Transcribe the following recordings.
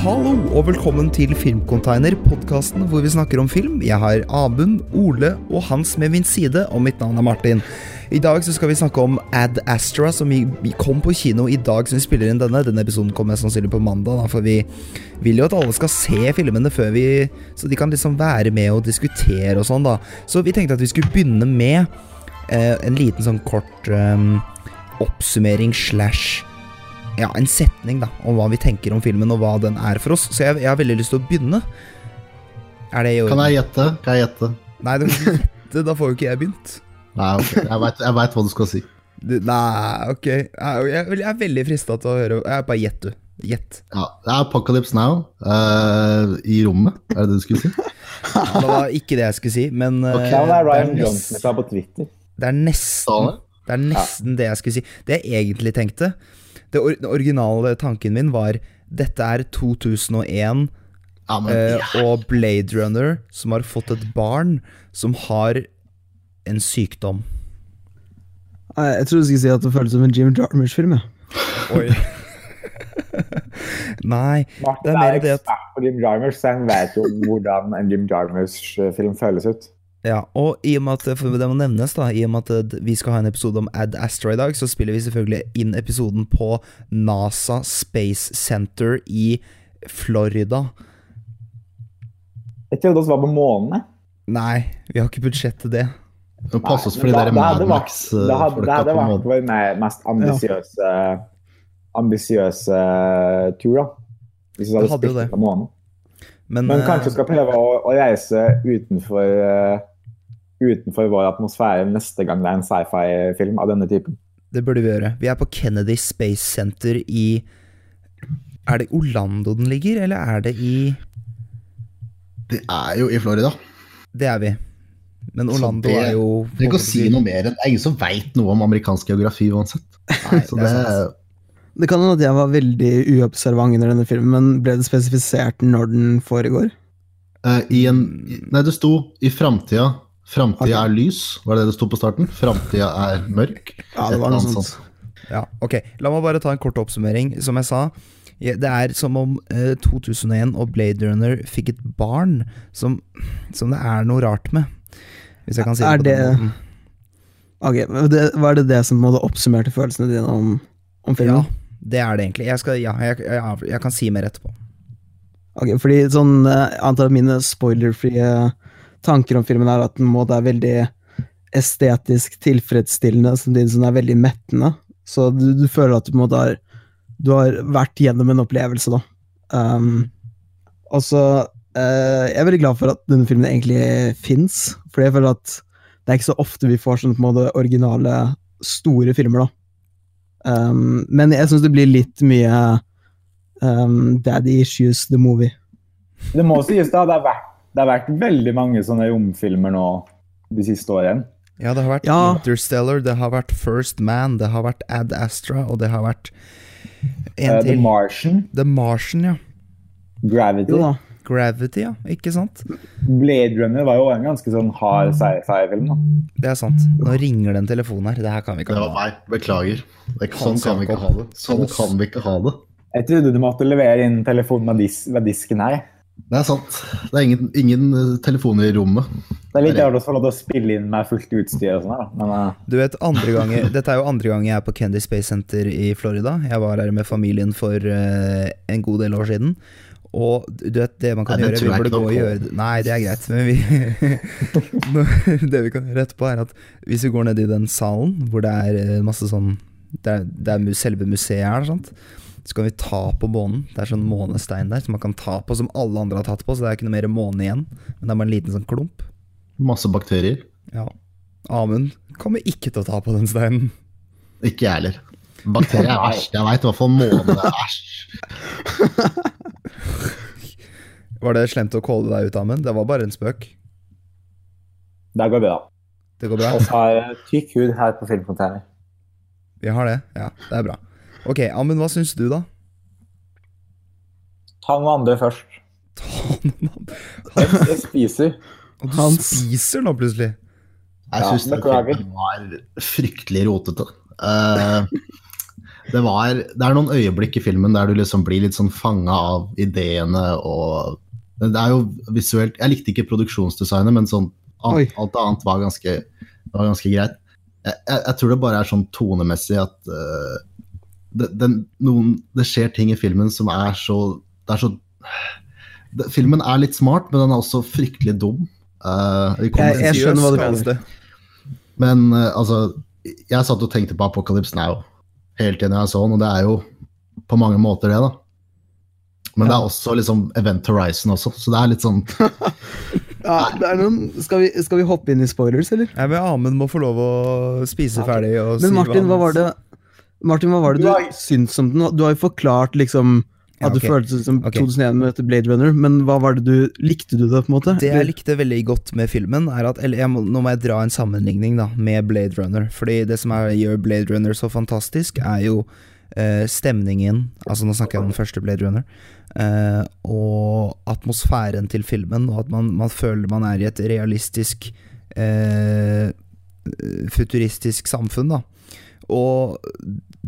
Hallo og velkommen til Filmcontainer, podkasten hvor vi snakker om film. Jeg har Abund, Ole og Hans med min side, og mitt navn er Martin. I dag så skal vi snakke om Ad Astra, som kom på kino i dag som vi spiller inn denne. Denne episoden kommer sannsynlig på mandag, da, for vi vil jo at alle skal se filmene før vi Så de kan liksom være med og diskutere og sånn, da. Så vi tenkte at vi skulle begynne med eh, en liten sånn kort eh, oppsummering slash ja, en setning da, om hva vi tenker om filmen, og hva den er for oss. Så jeg, jeg har veldig lyst til å begynne. Er det i orden? Kan jeg gjette? Kan jeg gjette? Nei, du kan ikke gjette, da får jo ikke jeg begynt. Nei, ok. Jeg vet, hva du skal si. Du, nei, ok. Jeg, jeg, er veldig frista til å høre Jeg Bare gjett, du. Gjett. Ja, det er Apocalypse Now uh, i rommet, er det det du skulle si? Det var ikke det jeg skulle si, men uh, okay. Det er Ryan Johnson fra på Twitter. Det er nesten det? Det er nesten det jeg skulle si. Det jeg egentlig tenkte Det or Den originale tanken min var Dette er 2001 Ja, men eh, og Blade Runner som har fått et barn som har en sykdom. Jeg trodde du skulle si at det føltes som en Jim Jarmers-film. Oi. Nei, Martin Det er er, mer ekspert på Jim Jarmers, så han vet jo hvordan en Jim Jarmers-film føles ut. Ja, og i og med at for det må nevnes da I og med at vi skal ha en episode om Ad Astra i dag, så spiller vi selvfølgelig inn episoden på NASA Space Center i Florida. Jeg trodde vi var på månen. Nei, vi har ikke budsjett til det. det pass oss for de der Mad vært- Det hadde, Max-folka hadde på vært vår me- mest ambisiøse ambisiøse tur, da. Hvis vi hadde, hadde spilt på månen. Men, Men kanskje vi skal prøve å, å reise utenfor eh, Utenfor vår atmosfære neste gang det er en sci-fi-film av denne typen. det burde vi gjøre. Vi er på Kennedy Space Center i Er det Orlando den ligger, eller er det i Det er jo i Florida. Det er vi. Men Orlando det- er jo Det er ikke å si noe mer enn Det er ingen som veit noe om amerikansk geografi uansett. Nei, Så det er det, sant. Det kan hende at jeg var veldig uobservant under denne filmen, men ble det spesifisert når den foregår? Uh, i en Nei, det sto i framtida. Framtida er lys, var det det det sto på starten? Framtida er mørk. Ja, det var noe sånt. Ja, ok. La meg bare ta en kort oppsummering. Som jeg sa, det er som om eh, 2001 og Blade Runner fikk et barn som, som det er noe rart med. Hvis jeg kan si det Er på den det- måten. Okay, det, Var det det som måtte oppsummerte følelsene dine om, om Ja, det er det egentlig. Jeg, skal, ja, jeg, jeg, jeg kan si mer etterpå. Ok, fordi sånn, eh, Jeg antar at mine spoilerfrie tanker om filmen er at den må være veldig estetisk tilfredsstillende, samtidig som den er veldig mettende. Så du, du føler at du måte har Du har vært gjennom en opplevelse, da. Um, og så uh, Jeg er veldig glad for at denne filmen egentlig fins, for jeg føler at det er ikke så ofte vi får sånn på en måte originale, store filmer, da. Um, men jeg syns det blir litt mye um, Daddy Issues The Movie. Det må sies da, det har vært, det har vært veldig mange sånne romfilmer nå de siste årene. Ja, det har vært Ja. Interstellar, det har vært First Man, det har vært Ad Astra, og det har vært en Eh, The til. Martian, The Martian, ja. Gravity. Jo da. Gravity, ja. Ikke sant? Blade Runner var jo en ganske sånn hard sci-fi-film. da. Det er sant. Nå ringer det en telefon her. Det her kan vi ikke Det ha. var meg. Beklager. Det er sånn kan vi ikke ha det. Sånn kan vi ikke ha det. Jeg trodde du måtte levere inn telefonen med dis med disken her. Det er sant. Det er ingen, ingen eh, telefoner i rommet. Det er litt rart å få lov til å spille inn med fullt utstyr og sånn her, da. Men eh, Du vet, andre ganger, Dette er jo andre gang jeg er på Kennedy Space Center i Florida. Jeg var her med familien for uh, en god del år siden. Og du vet, det man kan Nei, gjøre Vi burde gå og gjøre det Nei, det er greit. Men vi Det vi kan gjøre etterpå, er at hvis vi går ned i den salen hvor det er masse sånn Det er, det er selve museet her, sant. Så kan vi ta på månen. Det er sånn månestein der som man kan ta på, som alle andre har tatt på. Så det er ikke noe mer måne igjen. Men det er bare en liten sånn klump. Masse bakterier. Ja. Amund kommer ikke til å ta på den steinen. Ikke jeg heller. Bakterier er verst. Jeg veit i hvert fall måne er æsj. Var det slemt å calle deg ut, Amund? Det var bare en spøk. det går bra. Det går bra? Vi har tykk hud her på Filmcontainer. Vi har det? Ja, det er bra. Ok, Amund, hva syns du, da? Ta noen andre først. Ta noen andre. Jeg, jeg spiser. Og du Hans. spiser nå, plutselig. Jeg Ja, syns ja, det var fryktelig rotete. Uh, det var Det er noen øyeblikk i filmen der du liksom blir litt sånn fanga av ideene og Det er jo visuelt Jeg likte ikke produksjonsdesignet, men sånn alt, alt annet var ganske, var ganske greit. Jeg, jeg, jeg tror det bare er sånn tonemessig at øh, det, den, noen, det skjer ting i filmen som er så Det er så det, Filmen er litt smart, men den er også fryktelig dum. Uh, Jeg- jeg skjønner hva du mener. men uh, altså, jeg satt og tenkte på Apocalypse Now helt igjen jeg så den, og det er jo på mange måter det, da. Men det er også liksom Event Horizon også, så det er litt sånn Ja, det er noen, skal, vi, skal vi hoppe inn i spoilers, eller? Jeg vil Amund må få lov å spise ferdig og Men si Martin, hva hva var det Martin, hva var det Du syntes syns om den? Du har jo forklart liksom Ja, at du det føltes som Ok. 2001 med dette Blade Runner, men hva var det du Likte du det, på en måte? Det jeg likte veldig godt med filmen, er at Eller jeg må, nå må jeg dra en sammenligning da med Blade Runner. Fordi det som er, gjør Blade Runner så fantastisk, er jo eh, stemningen Altså nå snakker jeg om den første Blade Runner. eh, og atmosfæren til filmen, og at man, man føler man er i et realistisk eh, futuristisk samfunn, da. Og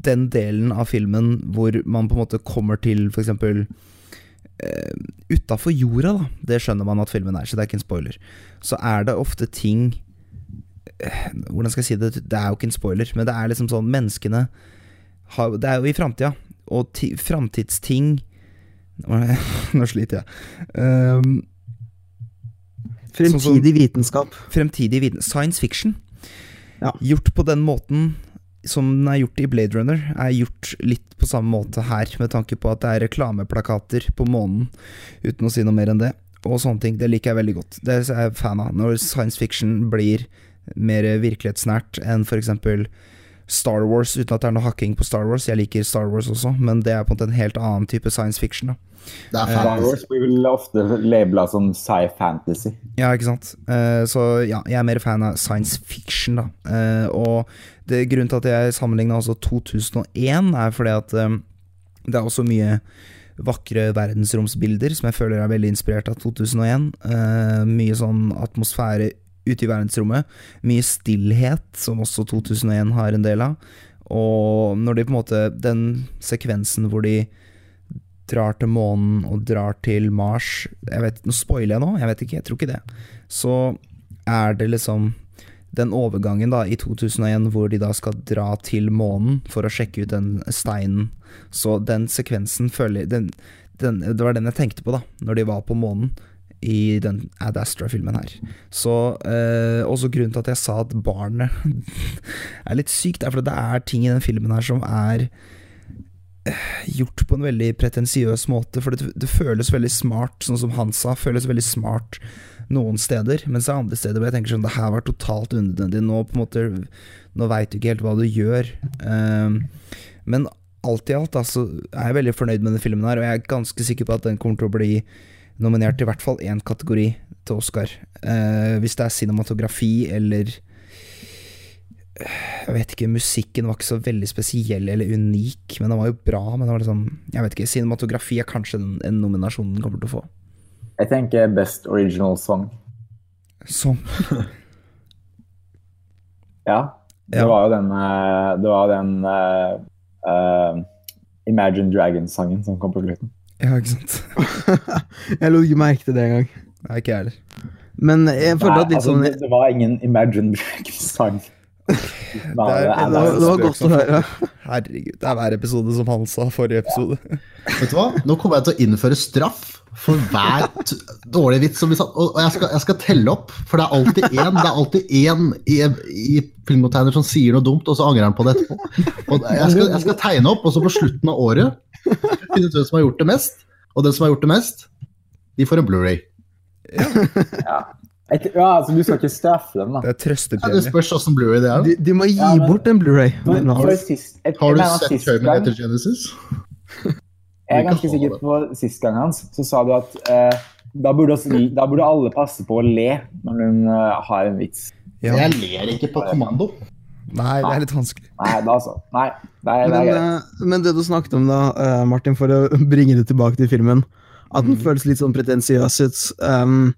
den delen av filmen hvor man på en måte kommer til eksempel uh, utafor jorda, da. Det skjønner man at filmen er, så det er ikke en spoiler. Så er det ofte ting uh, Hvordan skal jeg si det? Det er jo ikke en spoiler, men det er liksom sånn Menneskene har, Det er jo i framtida, og ti- framtidsting Nå sliter jeg. Um, Fremtidig vitenskap. fremtidig viten Science fiction. Ja. Gjort på den måten som den er gjort i Blade Runner, er gjort litt på samme måte her, med tanke på at det er reklameplakater på månen, uten å si noe mer enn det. Og sånne ting. Det liker jeg veldig godt. Det er jeg fan av. Når science fiction blir mer virkelighetsnært enn eksempel Star Wars, uten at det er noe hakking på Star Wars. Jeg liker Star Wars også, men det er på en måte en helt annen type science fiction. da Det er Star uh, Wars blir vel ofte labela som sci-fantasy. Ja, ikke sant. Uh, så ja, jeg er mer fan av science fiction, da. Uh, og det, grunnen til at jeg sammenligna altså 2001, er fordi at eh, det er også mye vakre verdensromsbilder som jeg føler er veldig inspirert av 2001. Uh, mye sånn atmosfære ute i verdensrommet. Mye stillhet, som også 2001 har en del av. Og når de på en måte Den sekvensen hvor de drar til månen og drar til Mars jeg vet, Nå spoiler jeg nå, jeg vet ikke, jeg tror ikke det. Så er det liksom den overgangen da i 2001 hvor de da skal dra til månen for å sjekke ut den steinen. Så den sekvensen føler den, den, Det var den jeg tenkte på da når de var på månen i den Ad Astra-filmen her. Så eh, Også grunnen til at jeg sa at barnet er litt sykt, er fordi det er ting i den filmen her som er gjort på en veldig pretensiøs måte, for det, det føles veldig smart, sånn som han sa, føles veldig smart noen steder, mens det er andre steder hvor jeg tenker sånn, det her var totalt unødvendig, nå på en måte, nå veit du ikke helt hva du gjør. Ehm, men alt i alt, altså, er jeg veldig fornøyd med den filmen her, og jeg er ganske sikker på at den kommer til å bli nominert til i hvert fall én kategori til Oscar. Uh, hvis det er cinematografi eller jeg vet ikke, musikken var ikke så veldig spesiell eller unik, men den var jo bra. Men det var liksom, jeg vet ikke, cinematografi er kanskje den, en nominasjon den kommer til å få. Jeg tenker Best Original Song. Sånn. Ja. Det Ja. var jo den, eh, det var den uh, uh, Imagine Dragons-sangen som kom på slutten. Ja, ikke sant. jeg lot ikke merke til det engang. Nei, ikke jeg heller. Men jeg følte Nei, at litt altså, sånn det, det var ingen Imagine Dragons-sang. Det det var, det var godt å høre. Herregud, det er hver episode som han sa forrige episode. Vet du hva? Nå kommer jeg til å innføre straff for hver t dårlige vits som vi satt. Og jeg skal, jeg skal telle opp, for det er alltid én Det er alltid én i, i filmkonteiner som sier noe dumt, og så angrer han på det etterpå. Og jeg skal, jeg skal tegne opp, og så på slutten av året finne ut hvem som har gjort det mest. Og den som har gjort det mest, de får en Blu-ray. Et, ja, altså, du skal ikke straffe dem, da. Det er Ja, det trøstepremie. spørs åssen Blu-ray det er. De, de må gi Ja, men- bort en Blu-ray. Men jeg, Har du sett sist etter Genesis? jeg er ganske sikker på sist gang hans, så sa du at eh, da, burde også, da burde alle passe på å le når hun uh, har en vits. Ja. Jeg ler ikke på kommando. Nei, det er litt vanskelig. Nei, da så. Nei, det er, det Men, er greit. eh, men det du snakket om da, eh, Martin, for å bringe det tilbake til filmen, at den føles litt sånn pretensiøs ut. Um,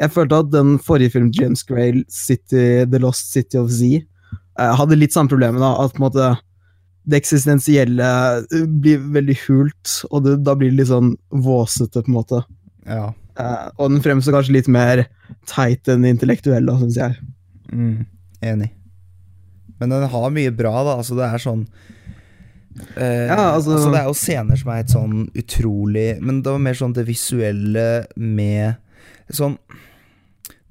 jeg følte at den forrige filmen, James Gray, City, The Lost City of Z, eh, hadde litt samme problemet. da, At på en måte det eksistensielle eh, blir veldig hult, og det, da blir det litt sånn våsete, på en måte. Ja. Uh, og den fremstår kanskje litt mer teit enn intellektuell, syns jeg. Mm, enig. Men den har mye bra, da. Altså, det er sånn uh, Ja, altså- Det er jo scener som er helt sånn utrolig Men det var mer sånn det visuelle med Sånn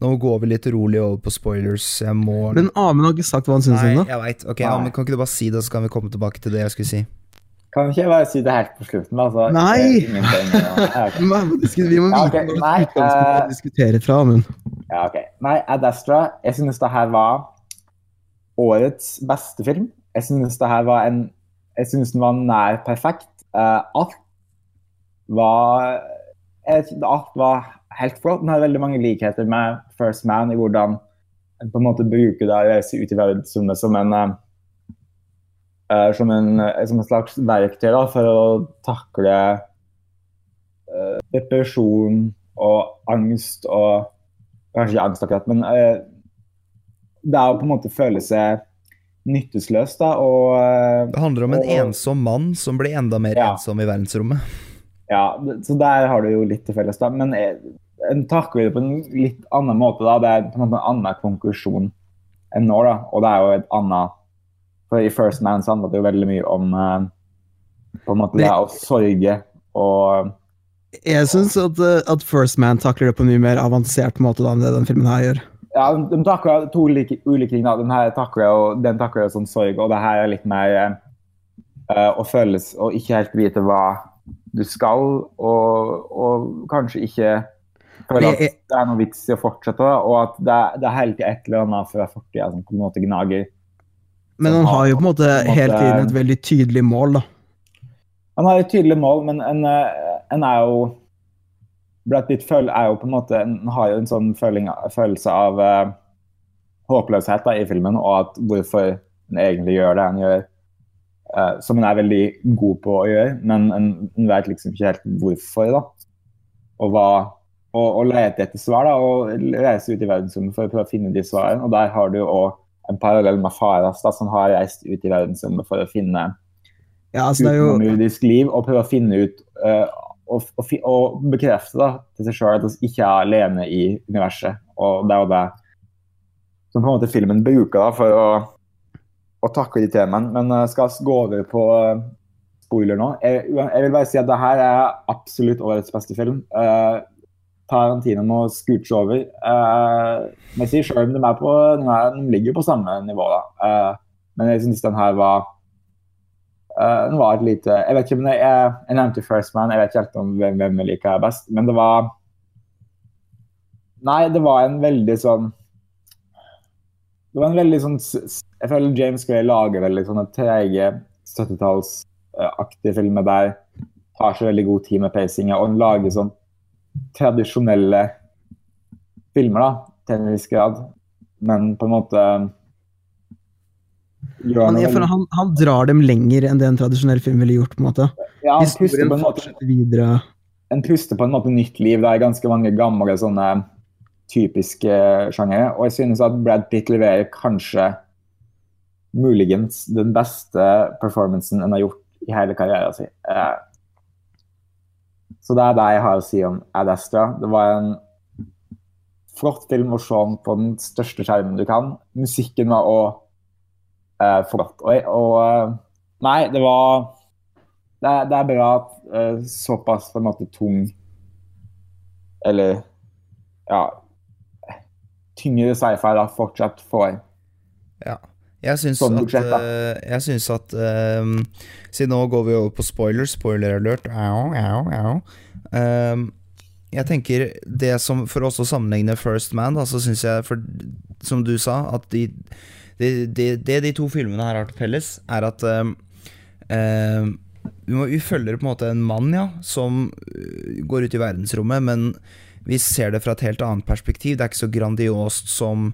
Nå går vi litt rolig over på spoilers. Jeg må Men Amund har ikke sagt hva han syns om det. jeg veit. Ok, ja, kan ikke du bare si det, så kan vi komme tilbake til det jeg skulle si? Kan ikke jeg bare si det helt på slutten? Altså, Nei! Men Vi må disku- Ja, vite hva nei, eh, vi diskuterer fra, Amund. Ja, ok. Nei, Ad Astra, jeg synes det her var årets beste film. Jeg synes det her var en Jeg synes den var nær perfekt. Uh, alt var jeg, Alt var helt flott. Den har veldig mange likheter med First Man i hvordan en på en måte bruker det å reise ut i verdensrommet som en eh, som, en, eh, som en slags verktøy da, for å takle uh, depresjon og angst og Kanskje ikke angst akkurat, men uh, det er å på en måte føle seg nytteløs, da, og Det handler om en Og- ensom mann som blir enda mer Ja. ensom i verdensrommet. Ja, så der har du jo litt til felles, da. Men eh, en takler det på en litt annen måte, da. Det er på en måte en annen konklusjon enn nå, da. Og det er jo et annet For i First Man så handler det jo veldig mye om eh, på en måte det å sorge og Jeg syns at, eh, at First Man takler det på en mye mer avansert måte da enn det den filmen her gjør. Ja, de takler to ulike, ulike ting. da. Den her takler jo, den takler jo sånn sorg, og det her er litt mer eh, å føles og ikke helt vite hva du skal, og, og kanskje ikke føler at det er noe vits i å fortsette, og at det, er- det er hele tida et eller annet fra fortida som på en måte gnager. Men han har- jo på en måte hele tiden et veldig tydelig mål, da. Han har et tydelig mål, men en, eh, en er jo Brad Pitt er jo på en måte En har jo en sånn føling, følelse av uh, håpløshet da, i filmen, og at hvorfor en egentlig gjør det han gjør. Eh, som hun er veldig god på å gjøre, men en, en vet liksom ikke helt hvorfor. da. Og hva og, og lete etter svar, da, og reise ut i verdensrommet for å prøve å finne de svarene. Og der har du òg en parallell med Faras, da, som har reist ut i verdensrommet for å finne Ja, altså jo liv og prøve å finne ut uh, og, og, og bekrefte da, til seg sjøl at vi ikke er alene i universet. Og det er jo det som på en måte filmen bruker da, for å, å takke de temaene. Men jeg skal gå over på eh, spoiler nå. Jeg, jeg vil bare si at det her er absolutt årets beste film. Uh, Tarantino må scooche over. Uh, selv om de, på, de, er, de ligger på samme nivå. da. Uh, men jeg syns den her var Uh, den var et lite Jeg vet ikke om det er Jeg nevnte First Man, jeg vet ikke helt om hvem, hvem jeg liker best, men det var Nei, det var en veldig sånn Det var en veldig sånn Jeg føler James Gray lager veldig sånne trege 70-tallsaktige filmer der tar så veldig god tid med pacinga, og han lager sånn tradisjonelle filmer, da, til en viss grad, men på en måte han, jeg føler han, han drar dem lenger enn det en tradisjonell film ville gjort. på en måte. Ja, han puster på en måte en puster på en måte nytt liv. Det er ganske mange gamle sånne typiske sjangere. Og jeg synes at Brad Pitt leverer kanskje muligens den beste performancen en har gjort i hele karrieren sin. Eh, Så det er det jeg har å si om Ad Astra. Det var en flott film å se på den største skjermen du kan. Musikken var òg eh, flott. Og, og eh, Nei, det var det det er bra at eh, såpass på en måte tung Eller ja Tyngre sci-fi da fortsatt får Ja. Jeg syns Sånn at, budsjett, eh, jeg syns at um, Siden nå går vi over på spoiler, spoiler alert au, au, au. Um, jeg tenker det som For oss å sammenligne First Man, da, så syns jeg, for, som du sa, at de, de, de, det de to filmene her har til felles, er at ehm, ehm, vi, må, vi følger på en måte en mann, ja, som øh, går ut i verdensrommet, men vi ser det fra et helt annet perspektiv. Det er ikke så grandiost som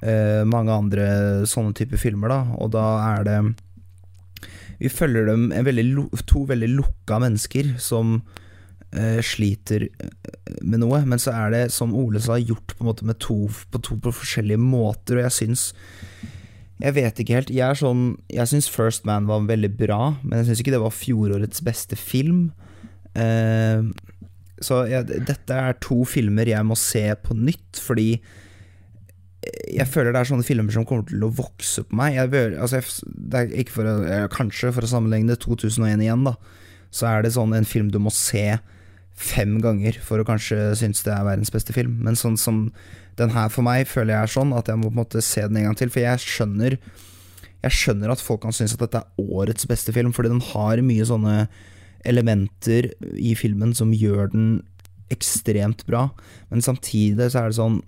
eh, mange andre sånne typer filmer, da. Og da er det Vi følger dem veldig, to veldig lukka mennesker som eh, sliter eh, med noe. Men så er det, som Ole sa, gjort på en måte to, på to på forskjellige måter, og jeg syns Jeg vet ikke helt. Jeg er sånn Jeg syns First Man var veldig bra, men jeg syns ikke det var fjorårets beste film. Eh, så jeg, dette er to filmer jeg må se på nytt, fordi jeg føler det er sånne filmer som kommer til å vokse på meg. Jeg, altså jeg, for å, kanskje for å sammenligne 2001 igjen, da. Så er det sånn en film du må se fem ganger for å kanskje synes det er verdens beste film. Men sånn som den her for meg, føler jeg er sånn at jeg må på en måte se den en gang til. For jeg skjønner Jeg skjønner at folk kan synes at dette er årets beste film, fordi den har mye sånne elementer i filmen som gjør den ekstremt bra. Men samtidig så er det sånn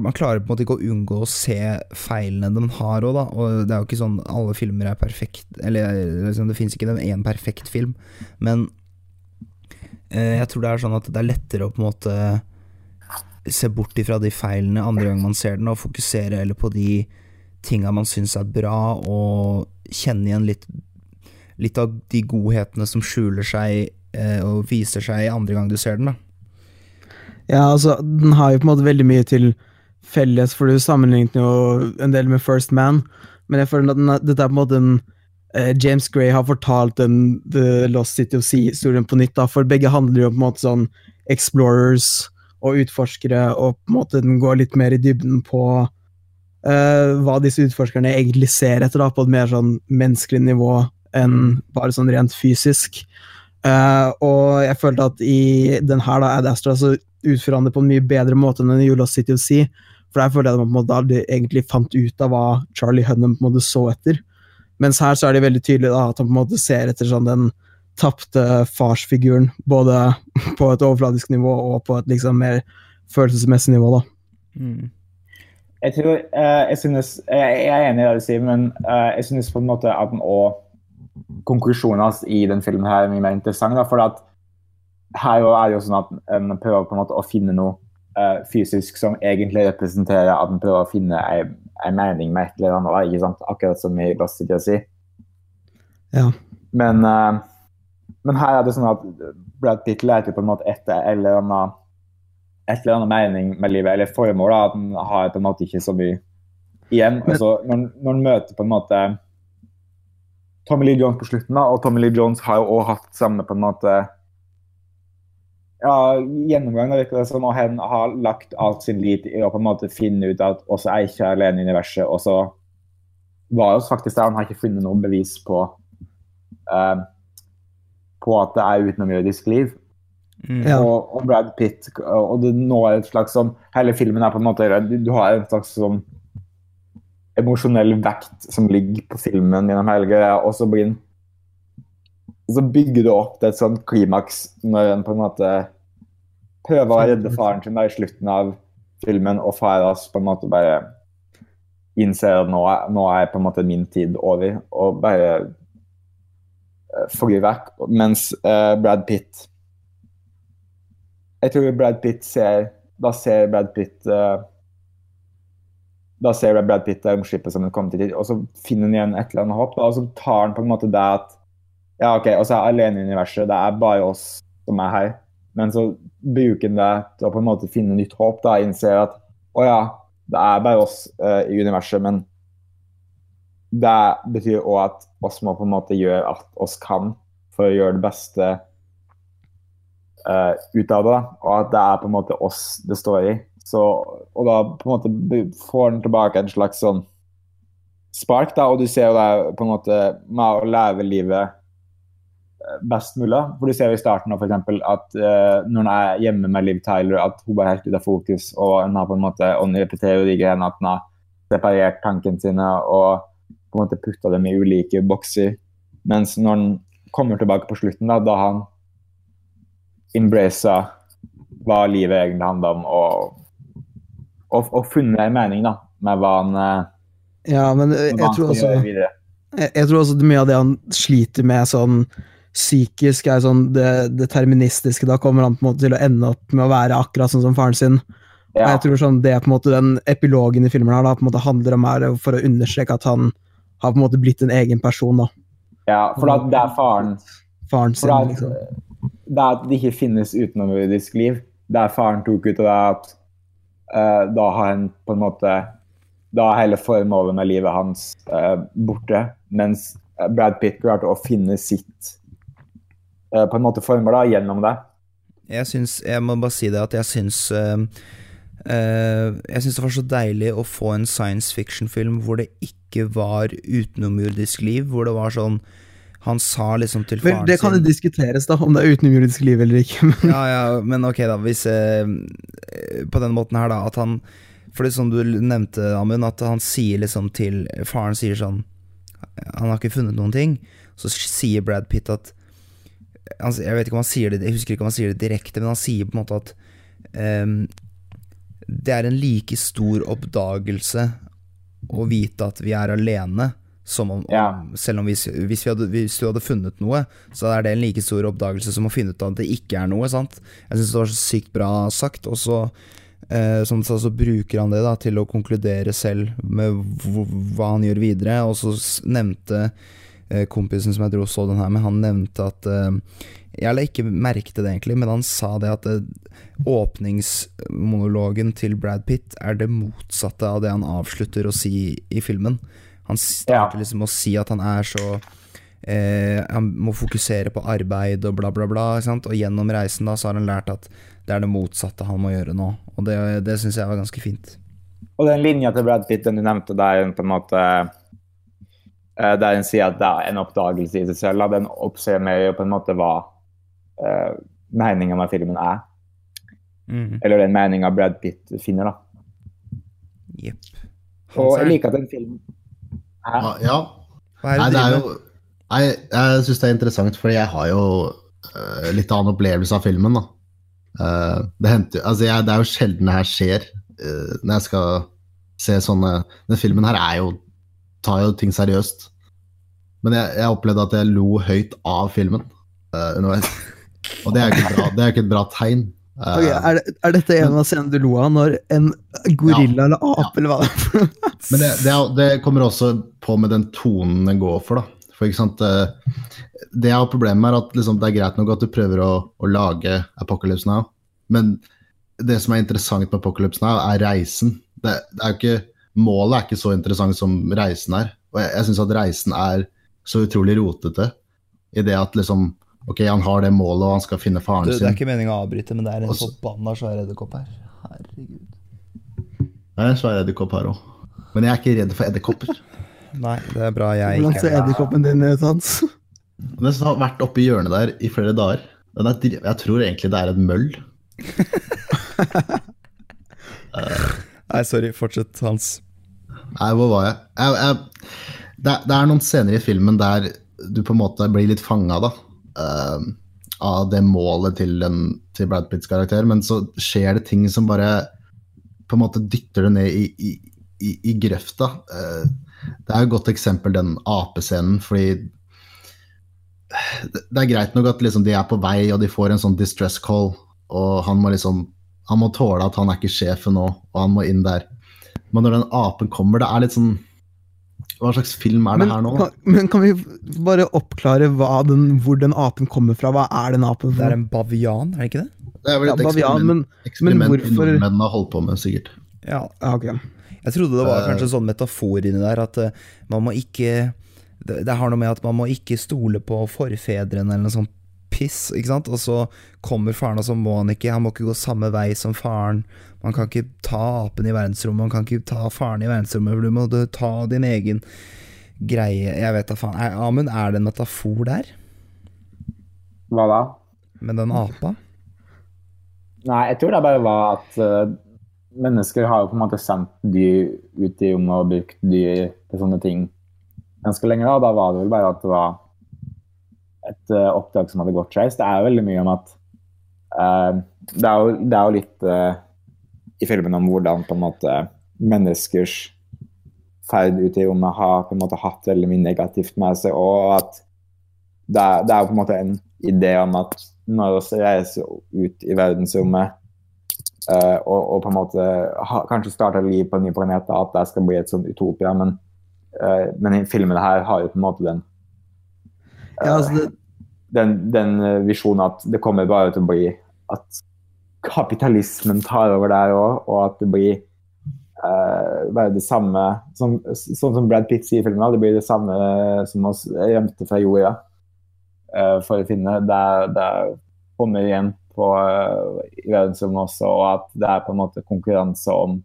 man klarer på en måte ikke å unngå å se feilene de har òg, da. Og det er jo ikke sånn alle filmer er perfekt Eller liksom, det fins ikke den én perfekt film, men eh, jeg tror det er sånn at det er lettere å på en måte se bort ifra de feilene andre gang man ser den, og fokusere eller på de tinga man syns er bra, og kjenne igjen litt Litt av de godhetene som skjuler seg eh, og viser seg andre gang du ser den, da. Ja, altså, den har jo på en måte veldig mye til felles, for du sammenlignet jo en del med First Man, men jeg føler at er- dette er på en måte en eh, James Gray har fortalt den The Lost City of Sea-historien på nytt, da, for begge handler jo på en måte sånn explorers og utforskere, og på en måte den går litt mer i dybden på eh, hva disse utforskerne egentlig ser etter, da, på et mer sånn menneskelig nivå enn bare sånn rent fysisk. Eh, og jeg følte at i den her, da, Ad Astra, så utfører han det på en mye bedre måte enn i Lost City of Sea. For der føler jeg at man på en måte aldri egentlig fant ut av hva Charlie Hunnam på en måte så etter. Mens her så er det veldig tydelig da, at han på en måte ser etter sånn den tapte farsfiguren, både på et overfladisk nivå og på et liksom mer følelsesmessig nivå. da. Mm. Jeg tror, eh, jeg, synes, jeg er enig i det du sier, men eh, jeg synes på en måte at den også konklusjonen hans i den filmen her er mye mer interessant. Da, for at her er det jo sånn at en prøver på en måte å finne noe uh, fysisk som egentlig representerer at en prøver å finne en, en mening med et eller annet. Ikke sant? Akkurat som i Lost City å si. Ja. Men, uh, men her er det sånn at Brad Pitt leter på en måte etter et eller annet et eller annet mening med livet, eller formål. da, At en har på en måte ikke så mye igjen. Men- Altså, når, når han møter på en måte Tommy Lee Jones på slutten, da, og Tommy Lee Jones har jo også hatt samme på en måte ja, gjennomgangen virker det som, og Han har lagt alt sin lit i å på en måte finne ut at også er ikke alene i universet. Og så var det faktisk der han har ikke funnet noe bevis på uh, på at det er utenomjødisk liv. Mm. Ja. Og, og Brad Pitt og det nå er et slags sånn Hele filmen er på en måte Du, du har en slags sånn emosjonell vekt som ligger på filmen gjennom hele greia, og så blir den så bygger du opp til et sånt klimaks når en på en måte prøver å redde faren sin i slutten av filmen, og Faras på en måte bare innser at nå nå er på en måte min tid over, og bare eh, flyr vekk. Mens uh, Brad Pitt Jeg tror Brad Pitt ser Da ser Brad Pitt uh, Da ser Brad Pitt romskipet som det kommer til, og så finner han igjen et eller annet håp. Da, og så tar han på en måte det at Ja, OK, og så er alene i universet. Det er bare oss som er her. Men så bruker han det til å på en måte finne nytt håp. da, Innser at å ja, det er bare oss uh, i universet, men det betyr òg at oss må på en måte gjøre alt oss kan for å gjøre det beste uh, ut av det. da, Og at det er på en måte oss det står i. Så, og da på en måte får den tilbake en slags sånn spark, da, og du ser jo det på en måte med å leve livet best mulig. For du ser jo i starten for eksempel, at uh, når hun er hjemme med Liv Tyler, at hun bare er helt ute av fokus, og hun har på en måte, og hun repeterer de greiene at hun har separert tankene sine og på en måte putta dem i ulike bokser. Mens når han kommer tilbake på slutten, da, da han embracet hva livet egentlig handler om, og, og, og funnet en mening da, med hva han, eh, Ja, men jeg, jeg tror også jeg, jeg tror også mye av det han sliter med sånn psykisk, er sånn det deterministiske. Da kommer han på en måte til å ende opp med å være akkurat sånn som faren sin. Og Ja, jeg tror sånn det er på en måte den epilogen i filmen her da, på en måte handler om her, for å understreke at han har på en måte blitt en egen person. da. ja, for da, det er faren. Faren sin, det er, liksom. det er at det ikke finnes utenomjordisk liv. Det er faren tok ut, og det er at uh, da har han på en måte da er hele formålet med livet hans uh, borte. Mens Brad Pitt klarte å finne sitt eh, på en måte former da, gjennom det. Jeg syns Jeg må bare si det at jeg syns uh, uh, Jeg syns det var så deilig å få en science fiction-film hvor det ikke var utenomjordisk liv, hvor det var sånn han sa liksom til faren sin Det kan jo diskuteres, da, om det er utenomjordisk liv eller ikke. Men. Ja, ja, men ok, da. Hvis uh, På den måten her, da, at han For det som du nevnte, Amund, at han sier liksom til Faren sier sånn Han har ikke funnet noen ting. Så sier Brad Pitt at han, Jeg vet ikke om han sier det Jeg husker ikke om han sier det direkte, men han sier på en måte at um, det er en like stor oppdagelse å vite at vi er alene, som om, Ja. selv om hvis, hvis, vi hadde, hvis du hadde funnet noe, så er det en like stor oppdagelse som å finne ut at det ikke er noe. sant? Jeg syns det var så sykt bra sagt. Og så, eh, som sa, så bruker han det da til å konkludere selv med hva han gjør videre. Og så nevnte kompisen som jeg dro og så den her med, han nevnte at eh, Jeg la ikke merke til det egentlig, men han sa det at eh, åpningsmonologen til Brad Pitt er det motsatte av det han avslutter å si i filmen. Han starter Ja. liksom å si at han er så eh, Han må fokusere på arbeid og bla, bla, bla. Og gjennom reisen da så har han lært at det er det motsatte han må gjøre nå. Og det, det syns jeg var ganske fint. Og den linja til Brad Pitt den du nevnte, der på en måte eh, Der en sier at det er en oppdagelse i seg selv, da, den oppsummerer jo på en måte hva uh, meninga med filmen er. Eller den meninga Brad Pitt finner, da. Jepp. Og jeg liker at den filmen er Ja, ja. hva er det nei, det er jo? Nei, jeg syns det er interessant, for jeg har jo uh, litt annen opplevelse av filmen, da. Uh, det, henter, altså jeg, det er jo sjelden det her skjer uh, når jeg skal se sånne Den filmen her er jo tar jo ting seriøst. Men jeg, jeg opplevde at jeg lo høyt av filmen uh, underveis. Og det er ikke, et bra- det er ikke et bra tegn. Uh, okay, er, det, er dette en av scenene du lo av, når en gorilla eller ape eller hva? Men det, det, det kommer også på med den tonen den går for, da. For ikke sant, eh, Det jeg har problemet med, er at liksom, det er greit nok at du prøver å, å lage Apocalypse Now, men det som er interessant med Apocalypse Now, er reisen. Det, er ikke, målet er ikke så interessant som reisen er. Og jeg, jeg syns at reisen er så utrolig rotete i det at liksom Ok, han har det målet, og han skal finne faren sin. Det, det er ikke meningen å avbryte, men det er en Også- forbanna svær edderkopp her. Herregud. Det er en svær edderkopp her òg. Men jeg er ikke redd for edderkopper. Nei, det er bra jeg Hvordan ikke ser er edderkoppen din ut, Hans? Den har vært oppi hjørnet der i flere dager. Den er, jeg tror egentlig det er et møll. Nei, sorry. Fortsett, Hans. Nei, hvor var jeg? jeg, jeg det, det er noen scener i filmen der du på en måte blir litt fanga da, eh, av det målet til, den, til Brad Pitts karakter, men så skjer det ting som bare på en måte dytter det ned i, i, i, i grøfta. Uh, det er et godt eksempel, den apescenen, fordi det er greit nok at liksom, de er på vei, og de får en sånn distress call, og han må liksom han må tåle at han er ikke sjefen nå, og han må inn der. Men når den apen kommer, det er litt sånn Hva slags film er det Men, her nå? kan, men kan vi bare oppklare hva den, hvor den apen kommer fra? Hva er den apen Det er en bavian, er det ikke det? Det er vel Ja, et bavian, eksperiment, men, eksperiment men hvorfor- nordmennene har holdt på med, sikkert. Ja. ja, ok. Jeg trodde det var Eh. kanskje en sånn metafor inni der, at eh, man må ikke det, det har noe med at man må ikke stole på forfedrene eller noe sånt piss, ikke sant? Og så kommer faren, og så må han ikke Han må ikke gå samme vei som faren. Man kan ikke ta apen i verdensrommet, man kan ikke ta faren i verdensrommet, for du må ta din egen greie Jeg vet da faen. Er, Amund, er det en metafor der? Hva da? Med den apa? Nei, jeg tror det bare var at uh, mennesker har jo på en måte sendt dyr ut i rommet og brukt dyr til sånne ting ganske lenge. Da, da var det vel bare at det var et uh, oppdrag som hadde gått skeis. Det er jo veldig mye om at uh, det, er jo, det er jo litt uh, i filmen om hvordan på en måte menneskers ferd ut i rommet har på en måte hatt veldig mye negativt med seg, og at det er, det er på en måte en idé om at når vi reiser ut i verdensrommet eh, og, og på en måte ha, kanskje starter liv på en ny planet, at det skal bli et sånn utopia, men, eh, men i filmen her har jo på en måte den Ja, altså, det, den, den eh, visjonen at det kommer bare til å bli at kapitalismen tar over der òg, og at det blir uh, bare det samme som, Sånn som Brad Pitt sier i filmen, det blir det samme som oss rømte fra jorda uh, for å finne. Det, det kommer igjen på, uh, i verdensrommet også, og at det er på en måte konkurranse om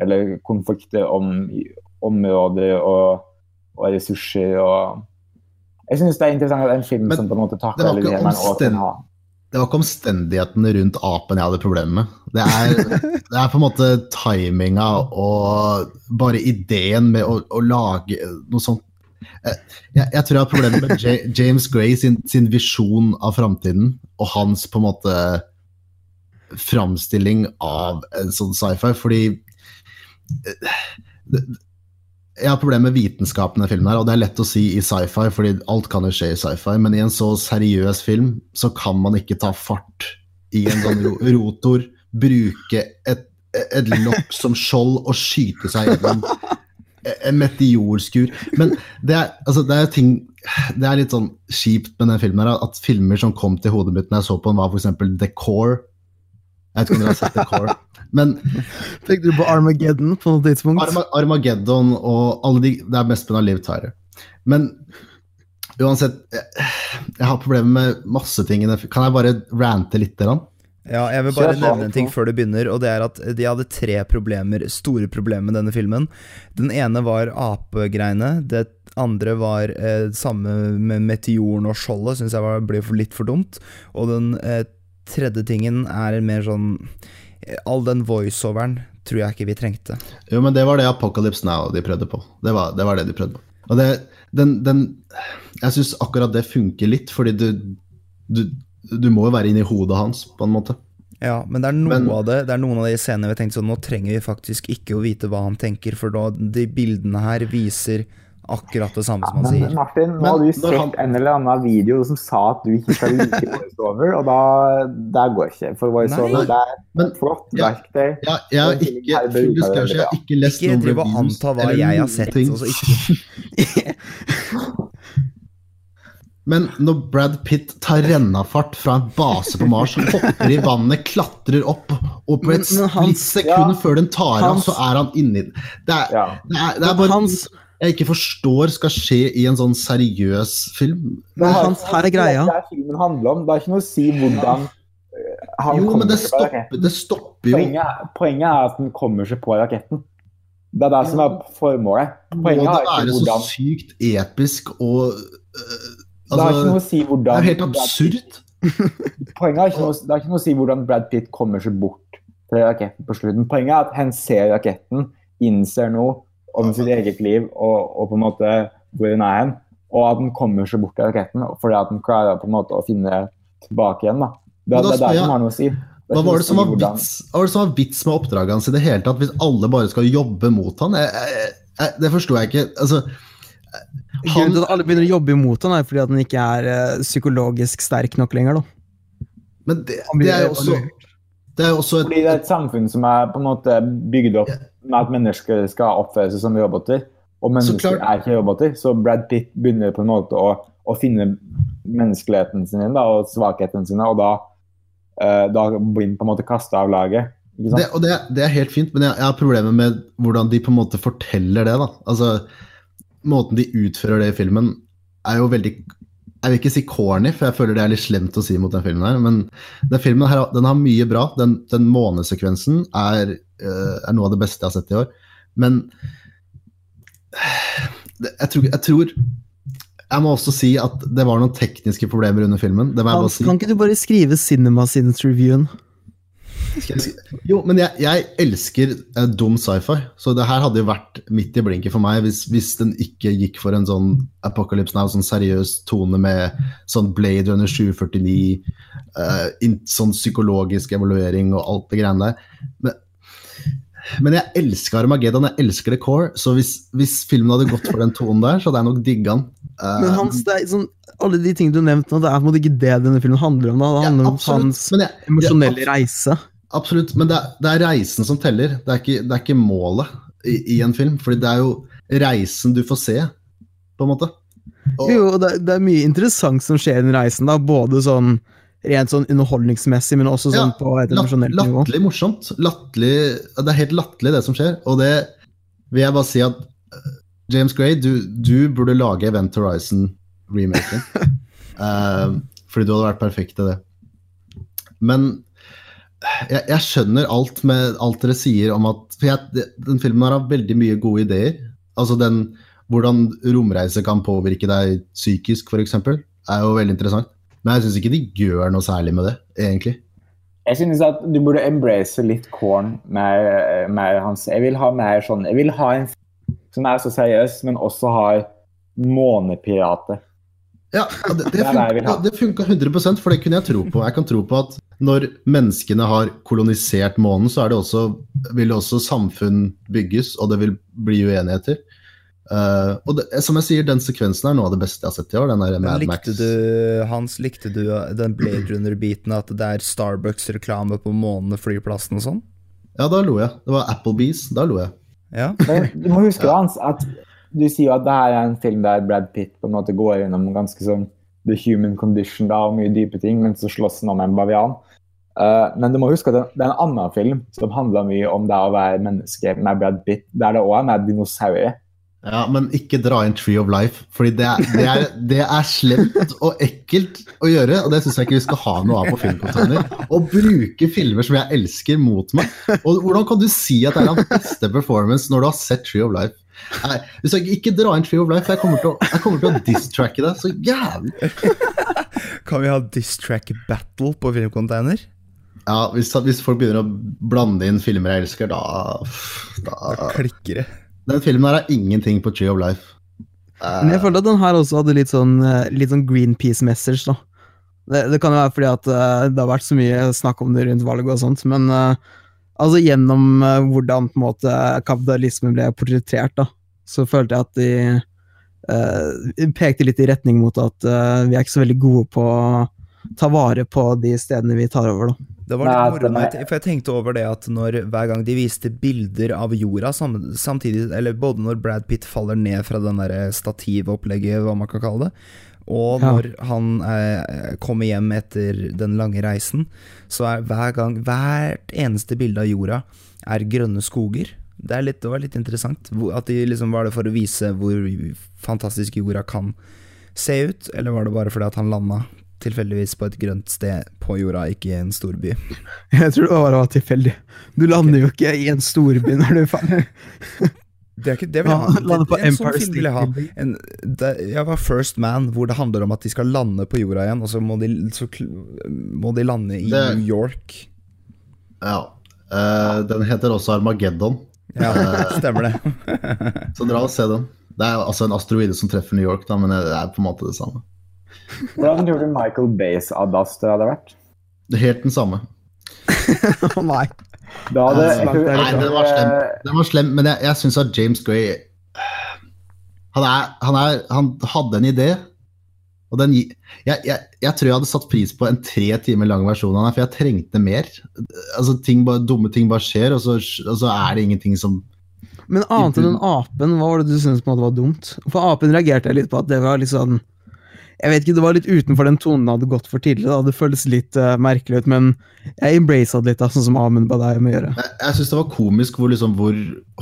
Eller konflikter om områder og, og ressurser og Jeg syns det er interessant at en film Men som på en måte takler var alle ikke de temaene og kan omsten- ha Det var ikke omstendighetene rundt apen jeg hadde problemer med. Det er, det er på en måte timinga og bare ideen med å, å lage noe sånt. Jeg, jeg tror jeg har problemer med J James Gray sin, sin visjon av framtiden og hans på en måte framstilling av en sånn sci-fi, fordi eh, det, jeg har problemer med vitenskapen i filmen, her, og det er lett å si i sci-fi, fordi alt kan jo skje i sci-fi, men i en så seriøs film så kan man ikke ta fart i en sånn rotor, bruke et, et lokk som skjold og skyte seg gjennom en meteorskur. Men det er, altså, det er ting Det er litt sånn kjipt med den filmen her, at filmer som kom til hodet mitt når jeg så på den, var f.eks. The Core. Jeg vet ikke om dere har sett The Core. Men Tenkte du på Armageddon på noe tidspunkt? Arma Armageddon og alle de Det er mest av Liv Tyre. Men uansett jeg, jeg har problemer med masse ting. Kan jeg bare rante litt? Grann? Ja, jeg vil bare nevne en ting før du begynner, og det er at de hadde tre problemer, store problemer med denne filmen. Den ene var apegreiene. Det andre var eh, samme med meteoren og skjoldet, syns jeg var, ble for, litt for dumt. Og den eh, tredje tingen er mer sånn All den voiceoveren tror jeg ikke vi trengte. Jo, men det var det Apocalypse Now de prøvde på. Det var det, var det de prøvde på. Og det, den, den Jeg syns akkurat det funker litt, fordi du, du du må jo være inni hodet hans, på en måte. Ja, men det er, Men- av det, det er noen av de scenene vi tenkte sånn Nå trenger vi faktisk ikke å vite hva han tenker, for da, de bildene her viser akkurat det samme som han Men sier. Martin, nå Men har du sett han- en eller annen video som sa at du ikke skal like voiceover, og da det går ikke. For voiceover det er Men- flott Ja. verktøy. Ja, jeg har ikke full disclosure, jeg har ikke lest Ikke noen driv og anta hva jeg har sett. Altså ikke, Men når Brad Pitt tar rennafart fra en base på Mars, hopper i vannet, klatrer opp, og på et Men- men splitt sekund ja. før den tar av, så er han inni den. Det er, Ja. det er, det er bare Hans- jeg ikke forstår skal skje i en sånn seriøs film. Det har- Hans, her er greia. Det er filmen handler om. Det er ikke noe å si hvordan eh, han Jo, kommer men det seg på raketten. det stopper jo Poenget, er- poenget er at den kommer seg på raketten. Det er det som er formålet. Må Poenget det er være ikke så sykt episk og øh, Det er ikke noe Altså, å si det er helt absurd. Pitt- Poenget er ikke noe, det er ikke noe å si hvordan Brad Pitt kommer seg bort til raketten på slutten. Poenget er at han ser raketten, innser noe om sitt eget liv og, og på en måte hvor hun er hen, og at han kommer seg bort av raketten fordi at han klarer på en måte å finne tilbake igjen. da. Det, da det er der som har noe å si. Hva var det som var vits, var det som var vits med oppdraget hans i det hele tatt, hvis alle bare skal jobbe mot han? Jeg, jeg, jeg, det forsto jeg ikke. Altså, Grunnen til at alle begynner å jobbe imot han, er fordi at han ikke er eh, psykologisk sterk nok lenger. da. men det, det er jo også det er også et, Fordi det er et, et samfunn som er på en måte bygd opp med at mennesker skal oppføre seg som roboter. Og mennesker er ikke roboter. Så Brad Pitt begynner på en måte å, å finne menneskeligheten sin da, og svakhetene sine, og da, uh, da blir han på en måte kasta av laget. Det, og det, det er helt fint, men jeg, jeg har problemer med hvordan de på en måte forteller det. da. Altså, Måten de utfører det i filmen, er jo veldig Jeg vil ikke si corny, for jeg føler det er litt slemt å si mot den filmen her, men den filmen her, den har mye bra. Den, den månesekvensen er, er noe av det beste jeg har sett i år. Men jeg tror, jeg tror Jeg må også si at det var noen tekniske problemer under filmen. Hans, si. kan ikke du bare skrive Cinema si- Jo, men jeg, jeg elsker uh, dum sci-fi, så det her hadde jo vært midt i blinken for meg hvis, hvis den ikke gikk for en sånn Apocalypse Now, sånn seriøs tone med sånn Blade Runner 749, uh, in, sånn psykologisk evaluering og alt det greiene der. Men, men jeg elsker Armageddon, jeg elsker The Core, så hvis, hvis filmen hadde gått for den tonen der, så hadde jeg nok digga den. Uh, Men Hans, det er sånn, alle de tingene du nevnte nå, det er på en måte ikke det denne filmen handler om. da. Det ja, handler om hans emosjonelle reise. Absolutt, men det er, det er reisen som teller. Det er ikke, det er ikke målet i, i en film. Fordi det er jo reisen du får se, på en måte. Og, Jo, det, det er mye interessant som skjer i den reisen. da, Både sånn rent sånn underholdningsmessig, men også sånn Ja, på et Latt, emosjonelt nivå. latterlig morsomt. Lattelig, det er helt latterlig, det som skjer. Og det vil jeg bare si at eh, James Gray, du, du burde lage Event Horizon-remaken. uh, fordi du hadde vært perfekt til det. Men jeg, jeg skjønner alt med alt dere sier om at For jeg, den filmen har veldig mye gode ideer. Altså den hvordan romreise kan påvirke deg psykisk, f.eks., er jo veldig interessant. Men jeg syns ikke de gjør noe særlig med det, egentlig. Jeg synes at du burde embrace litt corn med, med hans Jeg vil ha mer sånn Jeg vil ha en som er så seriøs, men også har månepirater. Ja, det, det, funka, det funka 100% for det kunne jeg tro på. Jeg kan tro på at når menneskene har kolonisert månen, så er det også, vil også samfunn bygges, og det vil bli uenigheter. Eh, og det, som jeg sier, den sekvensen er noe av det beste jeg har sett i år. Den der Mad likte Max. du, Hans, likte du den Blade Runner-biten, at det er Starbucks-reklame på månene, flyplassen og sånn? Ja, da lo jeg. Det var Applebees. Da lo jeg. Ja. Du må huske Hans, at du sier jo at det her er en film der Brad Pitt på en måte går gjennom ganske sånn the human condition da, og mye dype ting, men så slåss han om en bavian. Uh, men du må huske at det, det er en annen film som handler mye om det å være menneske med Brad Pitt, der det òg er med dinosaurer. Ja, men ikke dra inn Tree of Life, fordi det er, det er, det er slemt og ekkelt å gjøre, og det syns jeg ikke vi skal ha noe av på filmkontainer Å bruke filmer som jeg elsker, mot meg. Og hvordan kan du si at det er hans beste performance når du har sett Tree of Life? Nei, hvis jeg ikke dra inn Tree of Life, jeg kommer til å, jeg kommer til å distracke deg så jævlig. Kan vi ha distrack battle på Filmcontainer? Ja, hvis, hvis folk begynner å blande inn filmer jeg elsker, da, da Klikker det. Den filmen her er ingenting på Tree of Life. Men jeg følte at den her også hadde litt sånn, eh, litt sånn Greenpeace-message, da. Det, det kan jo være fordi at eh, det har vært så mye snakk om det rundt valget og sånt, men eh, altså gjennom hvordan på en måte kapitalismen ble portrettert, da, så følte jeg at de eh, pekte litt i retning mot at eh, vi er ikke så veldig gode på å ta vare på de stedene vi tar over, da. Det var litt moro, for jeg tenkte over det at når, hver gang de viste bilder av jorda samtidig, eller både når Brad Pitt faller ned fra den der stativopplegget, hva man kan kalle det, og Ja. når han eh, kommer hjem etter den lange reisen, så er hver gang Hvert eneste bilde av jorda er grønne skoger. Det, er litt, det var litt interessant. At de liksom Var det for å vise hvor fantastisk jorda kan se ut, eller var det bare fordi at han landa tilfeldigvis på et grønt sted på jorda, ikke i en storby? Jeg tror det bare var tilfeldig. Du lander jo ikke i en storby når du faller. Det er ikke det vil jeg Ja, ha. lande på Det- en sånn film vil jeg ha. En, det, jeg var First Man, hvor det handler om at de skal lande på jorda igjen, og så må de, så må de lande i Det- New York. Ja. Uh, den heter også Armageddon, Ja, stemmer det. så dra og se den. Det er altså en asteroide som treffer New York, da, men det er på en måte det samme. Hvordan tror du Michael Bays Adaster hadde vært? Det er helt den samme. Å nei. Da hadde, Nei, den var slem. Den var slem, men jeg, jeg syns at James Gray han, er, han, er, han hadde en idé, og den jeg, jeg, jeg tror jeg hadde satt pris på en tre timer lang versjon av den, for jeg trengte mer. Altså, ting bare, Dumme ting bare skjer, og så, og så er det ingenting som Men annet enn den apen, hva var det du syntes var dumt? For apen reagerte jeg litt på at det var litt sånn Jeg vet ikke, det var litt utenfor den tonen jeg hadde gått for tidligere. da, Det føltes litt uh, merkelig ut, men jeg embraced det litt, da, sånn som Amund ba deg om å gjøre. Jeg, jeg syns det var komisk hvor, liksom, hvor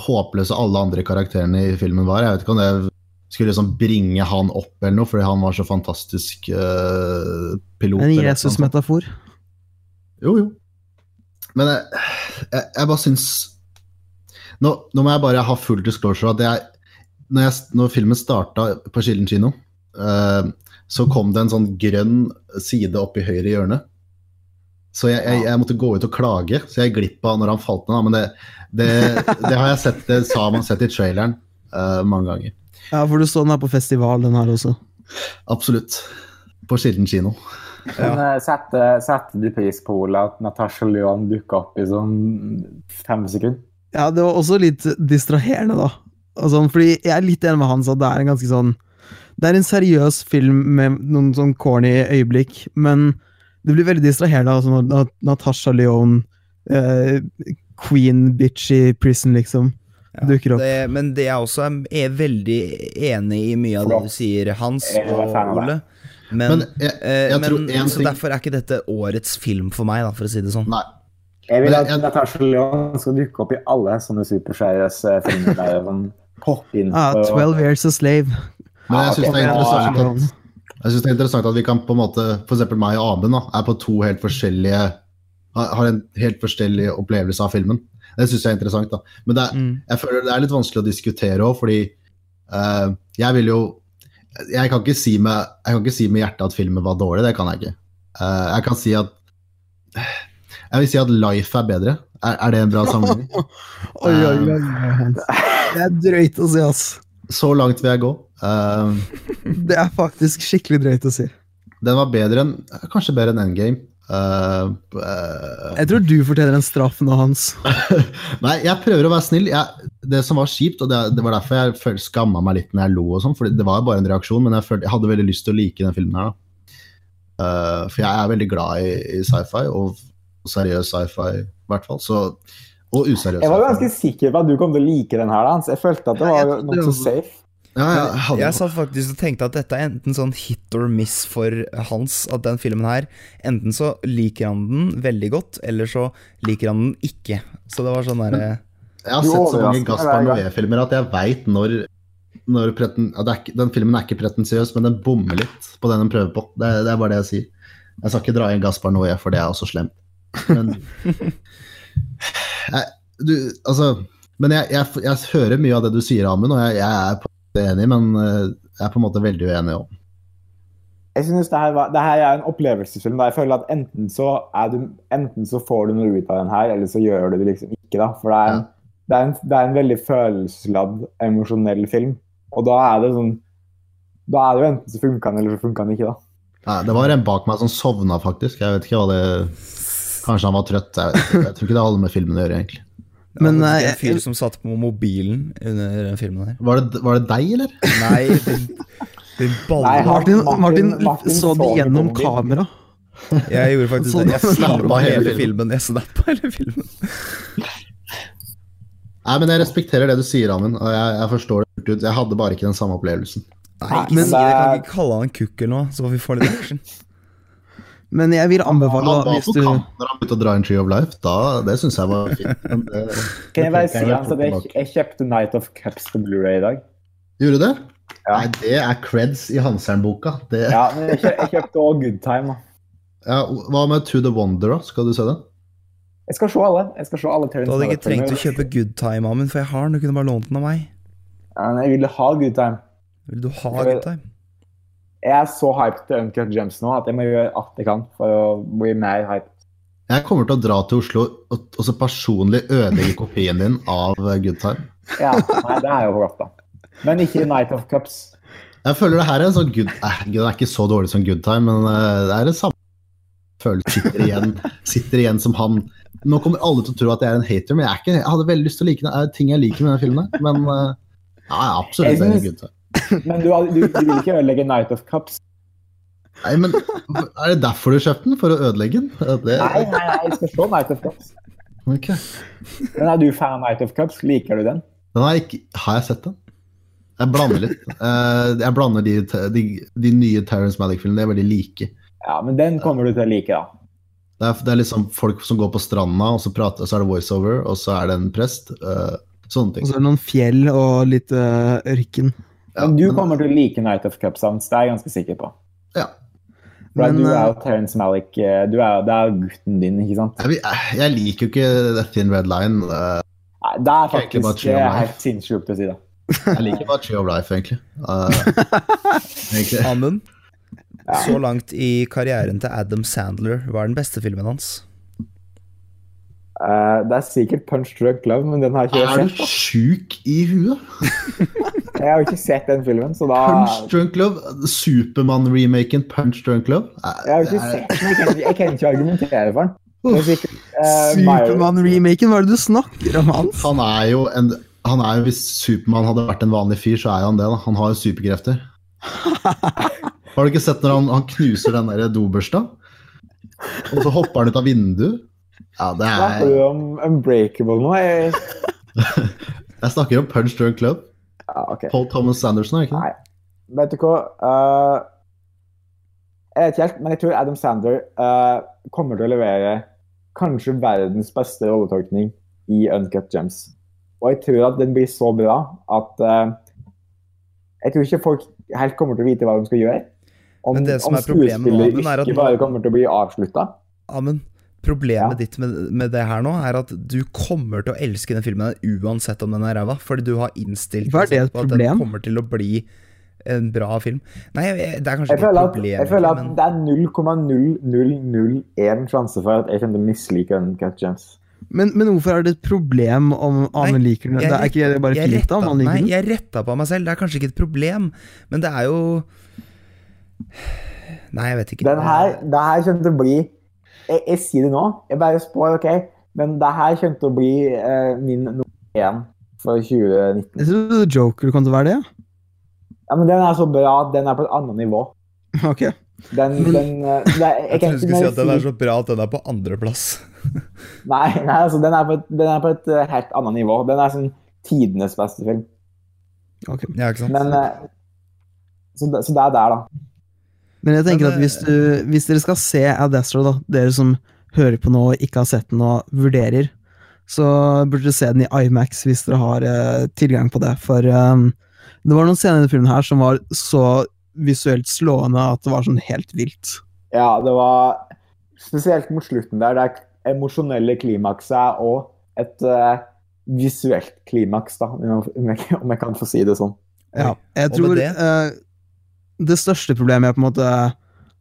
håpløse alle andre karakterene i filmen var. Jeg vet ikke om det skulle liksom bringe han opp eller noe, fordi han var så fantastisk uh, pilot. En. Jesus-metafor. Jo, jo. Men jeg, jeg, jeg bare syns nå, nå må jeg bare ha full disclosure. At jeg, når, når filmen starta på Kilden kino, eh, så kom det en sånn grønn side opp i høyre hjørne. Så jeg, jeg, jeg måtte gå ut og klage, så jeg glipp av når han falt ned. Men det, det, det har jeg sett, det sa man sett i traileren uh, mange ganger. Ja, for du så den her på festival, den her også. Absolutt. På Kilden kino. Men eh, setter setter du pris på Ole, at Natasha Lyon dukka opp i sånn fem sekunder? Ja, det var også litt distraherende, da. Og sånn, fordi jeg er litt enig med Hans at det er en ganske sånn Det er en seriøs film med noen sånn corny øyeblikk, men det blir veldig distraherende altså, når Nat- Natasha Lyon, eh, queen bitch i prison, liksom, Ja, dukker opp. Det, men det jeg også er, er veldig enig i mye av det du sier, Hans og av. Ole. Men, Men jeg, eh, jeg tror men så ting derfor er ikke dette årets film for meg, da, for å si det sånn. Nei. Jeg vil at jeg- Natasha Leon skal dukke opp i alle sånne superseriøse filmer. Der, sånn, poppe inn Ah, på 12 Years a Slave. Men jeg syns det er interessant at jeg synes det er interessant at vi kan på en måte, eksempel meg og Amund, er på to helt forskjellige har en helt forskjellig opplevelse av filmen. Det syns jeg er interessant. da. Men det er, Mm. jeg føler det er litt vanskelig å diskutere òg, fordi uh, jeg vil jo jeg kan, ikke si med, jeg kan ikke si med hjertet at filmen var dårlig, det kan jeg ikke. Uh, jeg kan si at Jeg vil si at Life er bedre. Er, er det en bra sammenheng? Oi, oi, oi, oi, Det er drøyt å si, ass. Så langt vil jeg gå. Eh, Det er faktisk skikkelig drøyt å si. den var bedre enn Kanskje bedre enn Endgame. Uh, uh, Jeg tror du fortjener en straff nå, Hans. Nei, jeg prøver å være snill. Jeg, det som var kjipt, og det, det var derfor jeg føl- skamma meg litt når jeg lo, og sånn, for det var bare en reaksjon, men jeg, følte, jeg hadde veldig lyst til å like den filmen her. da. Eh, for jeg er veldig glad i, i sci-fi, og seriøs sci-fi i hvert fall. Så, og useriøs Jeg var ganske sikker på at du kom til å like den her. Hans. Jeg følte at det Ja, jeg var nokså safe. Ja, jeg, hadde, Jeg satt faktisk og tenkte at dette er enten sånn hit or miss for Hans. At den filmen her Enten så liker han den veldig godt, eller så liker han den ikke. Så det var sånn derre jeg har sett så mange Gaspar. Noé-filmer at jeg veit når, når preten, er, ikke- Den filmen er ikke pretensiøs, men den bommer litt på den den prøver på. Det, det er bare det jeg sier. Jeg skal ikke dra inn Gaspar Noé, for det er også slemt. Men jeg, du, altså, men jeg, jeg, jeg hører mye av det du sier, Amund, og jeg, jeg er på enig, men eh, jeg er på en måte veldig uenig òg. Jeg synes det her, var, det her er en opplevelsesfilm. Da. jeg føler at enten så, du, enten så får du noe ut av den her, eller så gjør du det liksom ikke. da. For det er en, det er en, det er en veldig følelsesladd, emosjonell film. Og da er det sånn Da er det jo enten så funker den, eller så funker den ikke. da. Nei, det var en bak meg som sovna, faktisk. Jeg vet ikke hva det Kanskje han var trøtt. Jeg, vet, ikke. jeg tror ikke det hadde med filmen å gjøre, egentlig. Men det var en fyr som satt på mobilen under den filmen her. Var det, var det deg, eller? Nei, din, din balle Nei, han- Martin, Martin- Martin, så det gjennom kamera. Jeg gjorde faktisk det. Jeg snappa hele filmen. Jeg snappa hele filmen. Nei, men jeg respekterer det du sier, Amund, og jeg, jeg forstår det fullt ut. Jeg hadde bare ikke den samme opplevelsen. Nei, Men jeg er- kan ikke kalle han en kukk eller noe, så vi får litt action. Men jeg vil Han anbefale, var da, hvis på du kanten når han begynte å dra inn Tree of Life. Da, det syns jeg var fint. Det, Kan jeg bare si altså, at jeg, jeg kjøpte Night of Cups på Blu-ray i dag. Gjorde du det? Ja. Nei, det er creds i Hansern-boka. Det- Ja, men jeg, jeg kjøpte også Good Time. da. Ja, hva med To the Wonder, da? Skal du se den? Jeg skal se alle. Jeg skal se alle Du hadde ikke trengt å kjøpe good time, Amund, for jeg har den. Du kunne bare lånt den av meg. Ja, men jeg ville ha Good Time. Vil du ha good time? Jeg er så hyped til Uncut Gems nå at jeg må gjøre alt jeg kan for å bli mer hyped. Jeg kommer til å dra til Oslo og, og så personlig ødelegge kopien din av eh, Good Time. Ja, nei, det er jo flott, da. Men ikke Night of Cups. Jeg føler det her er en sånn good eh, Den er ikke så dårlig som Good Time, men eh, det er det samme følelsen sitter igjen, sitter igjen som han Nå kommer alle til å tro at jeg er en hater, men jeg, ikke, jeg hadde veldig lyst til å like det. Det er ting jeg liker med denne filmen. Men eh, ja, absolutt. Jeg det er Good Time. Men du, du, du vil ikke ødelegge Night of Cups? Nei, men Er det derfor du kjøpte den? For å ødelegge den? Det, Nei, nei, nei, jeg skal se Night of Cups. Okay. Men er du fan av Night of Cups? Liker du den? Den har, jeg ikke, har jeg sett den? Jeg blander litt. Eh, jeg blander de, de, de nye Terrence Malick-filmene. De er veldig like. Ja, men den kommer du til å like, da. Det er, det er liksom folk som går på stranda, og så, prater, så er det voiceover, og så er det en prest. sånne ting. Og så er det noen fjell og litt øh, ørken. Ja, Men du kommer til å like Night of Cups, Hans. Det er jeg ganske sikker på. Ja. Men, du er øh, jo Terrence Malick. eh, Du er, det er gutten din, ikke sant? Jeg, jeg liker jo ikke The Thin Red Line. eh, Nei, det er faktisk det er helt sinnssykt å si det. Jeg liker bare Tree of Life, egentlig. Uh, egentlig. Amund, Ja. så langt i karrieren til Adam Sandler, hva er den beste filmen hans? Eh, det er sikkert Punch Drunk Love, men den har jeg ikke Er sett. du sjuk i huet? Jeg har ikke sett den filmen, så da Punch Drunk Love, Supermann-remaken Punch Drunk Love? er- Jeg har ikke er- sett den, jeg kan, jeg kan ikke argumentere for den. Uh, er Supermann-remaken, hva er det du snakker om, Hans? Han er jo en han er Hvis Supermann hadde vært en vanlig fyr, så er han det. da. Han har jo superkrefter. Har du ikke sett når han, han knuser den der dobørsta? Og så hopper han ut av vinduet? Ja, det Snakker du er om Unbreakable nå? Jeg... Jeg snakker om Punch Drunk Club. Ja, okay. Paul Thomas Sanderson, er ikke det? Nei. Vet du hva? uh, Jeg vet ikke helt, men jeg tror Adam Sander uh, kommer til å levere kanskje verdens beste rolletolkning i Uncut Gems. Og jeg tror at den blir så bra at uh, jeg tror ikke folk helt kommer til å vite hva de skal gjøre. Om, Men det som om er problemet med skuespiller er at ikke bare kommer til å bli avslutta. Amund, problemet Ja. ditt med, med det her nå er at du kommer til å elske den filmen uansett om den er ræva, fordi du har innstilt Hva er det deg et på at problem? den kommer til å bli en bra film. Nei, det er kanskje Jeg ikke føler et at, problem, jeg føler at men det er 0,0001 sjanse for at jeg kommer til å mislike Uncut Gems. Men, men hvorfor er det et problem om Ane liker den? Det er ikke det bare fint om han liker Nei, jeg retta på meg selv. Det er kanskje ikke et problem, men det er jo Nei, jeg vet ikke. Den her, det her kommer til å bli jeg, jeg sier det nå, jeg bare spår, OK? Men det her kommer til å bli eh, min nummer én for 2019. Jeg trodde Joker kom til å være det. Ja, men den er så bra at den er på et annet nivå. Ok. Den, den eh, det, er- Jeg kan trodde du skulle si at den er så bra at den er på andreplass. Nei, nei altså, den er på et, den er på et eh, helt annet nivå. Den er sånn tidenes beste film. ok. Ja, ikke sant? Men eh, så, så det er der, da. Men jeg tenker Men, at hvis, du, hvis dere skal se Ad Astra, da, dere som hører på nå og ikke har sett den og vurderer, så burde dere se den i IMAX hvis dere har eh, tilgang på det. For eh, det var noen scener i denne filmen her som var så visuelt slående at det var sånn helt vilt. Ja, det var spesielt mot slutten der. Det er emosjonelle klimakset og et eh, visuelt klimaks, da, om jeg, om jeg kan få si det sånn. Ja, jeg tror det- eh, det største problemet jeg på en måte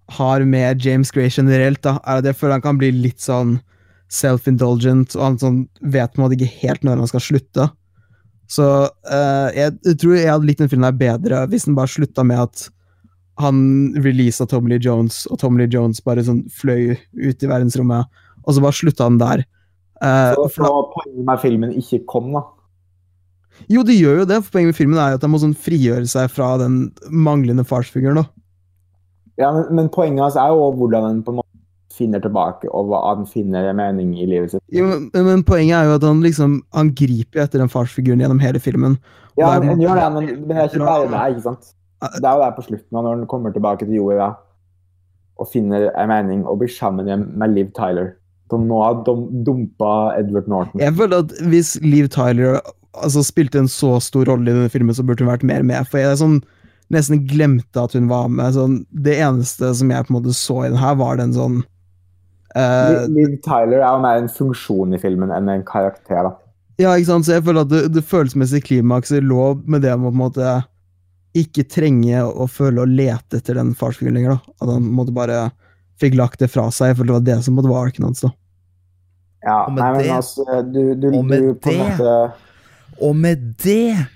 har med James Gray generelt, da, er at jeg føler han kan bli litt sånn self-indulgent, og han sånn, vet på en måte ikke helt når han skal slutte. Så uh, jeg, jeg tror jeg hadde likt den filmen her bedre hvis den bare slutta med at han releasa Tommy Lee Jones, og Tommy Lee Jones bare sånn fløy ut i verdensrommet, og så bare slutta han der. Uh, Så, så poenget med filmen ikke kom, da. Jo, det gjør jo det, for poenget med filmen er jo at han må sånn frigjøre seg fra den manglende farsfiguren. da. Ja, men, men poenget hans er jo hvordan en på en måte finner tilbake, og hva han finner mening i livet sitt. Jo, men, men poenget er jo at han liksom Han griper etter den farsfiguren gjennom hele filmen. Ja, er- han gjør det, men, men det er ikke bare det, ikke sant? Det er jo der på slutten, når han kommer tilbake til jorda og finner en mening, og blir sammen igjen med Liv Tyler, som nå har dum dumpa Edward Norton. Jeg føler at hvis Liv Tyler altså, spilte en så stor rolle i denne filmen, så burde hun vært mer med. For jeg sånn, nesten glemte at hun var med. Sånn, det eneste som jeg på en måte så i den her, var den sånn uh, Liv- Tyler er jo mer en funksjon i filmen enn en karakter. da. Ja, ikke sant? Så jeg føler at det, det følelsesmessige klimakset lå med det om å på en måte ikke trenge å føle å lete etter den farsfiguren lenger. da. At han på en måte bare fikk lagt det fra seg. Jeg føler det var det som måtte være var arken hans. da. Ja, Og med nei, men det- altså, du, du, og med du på en det- måte Og med det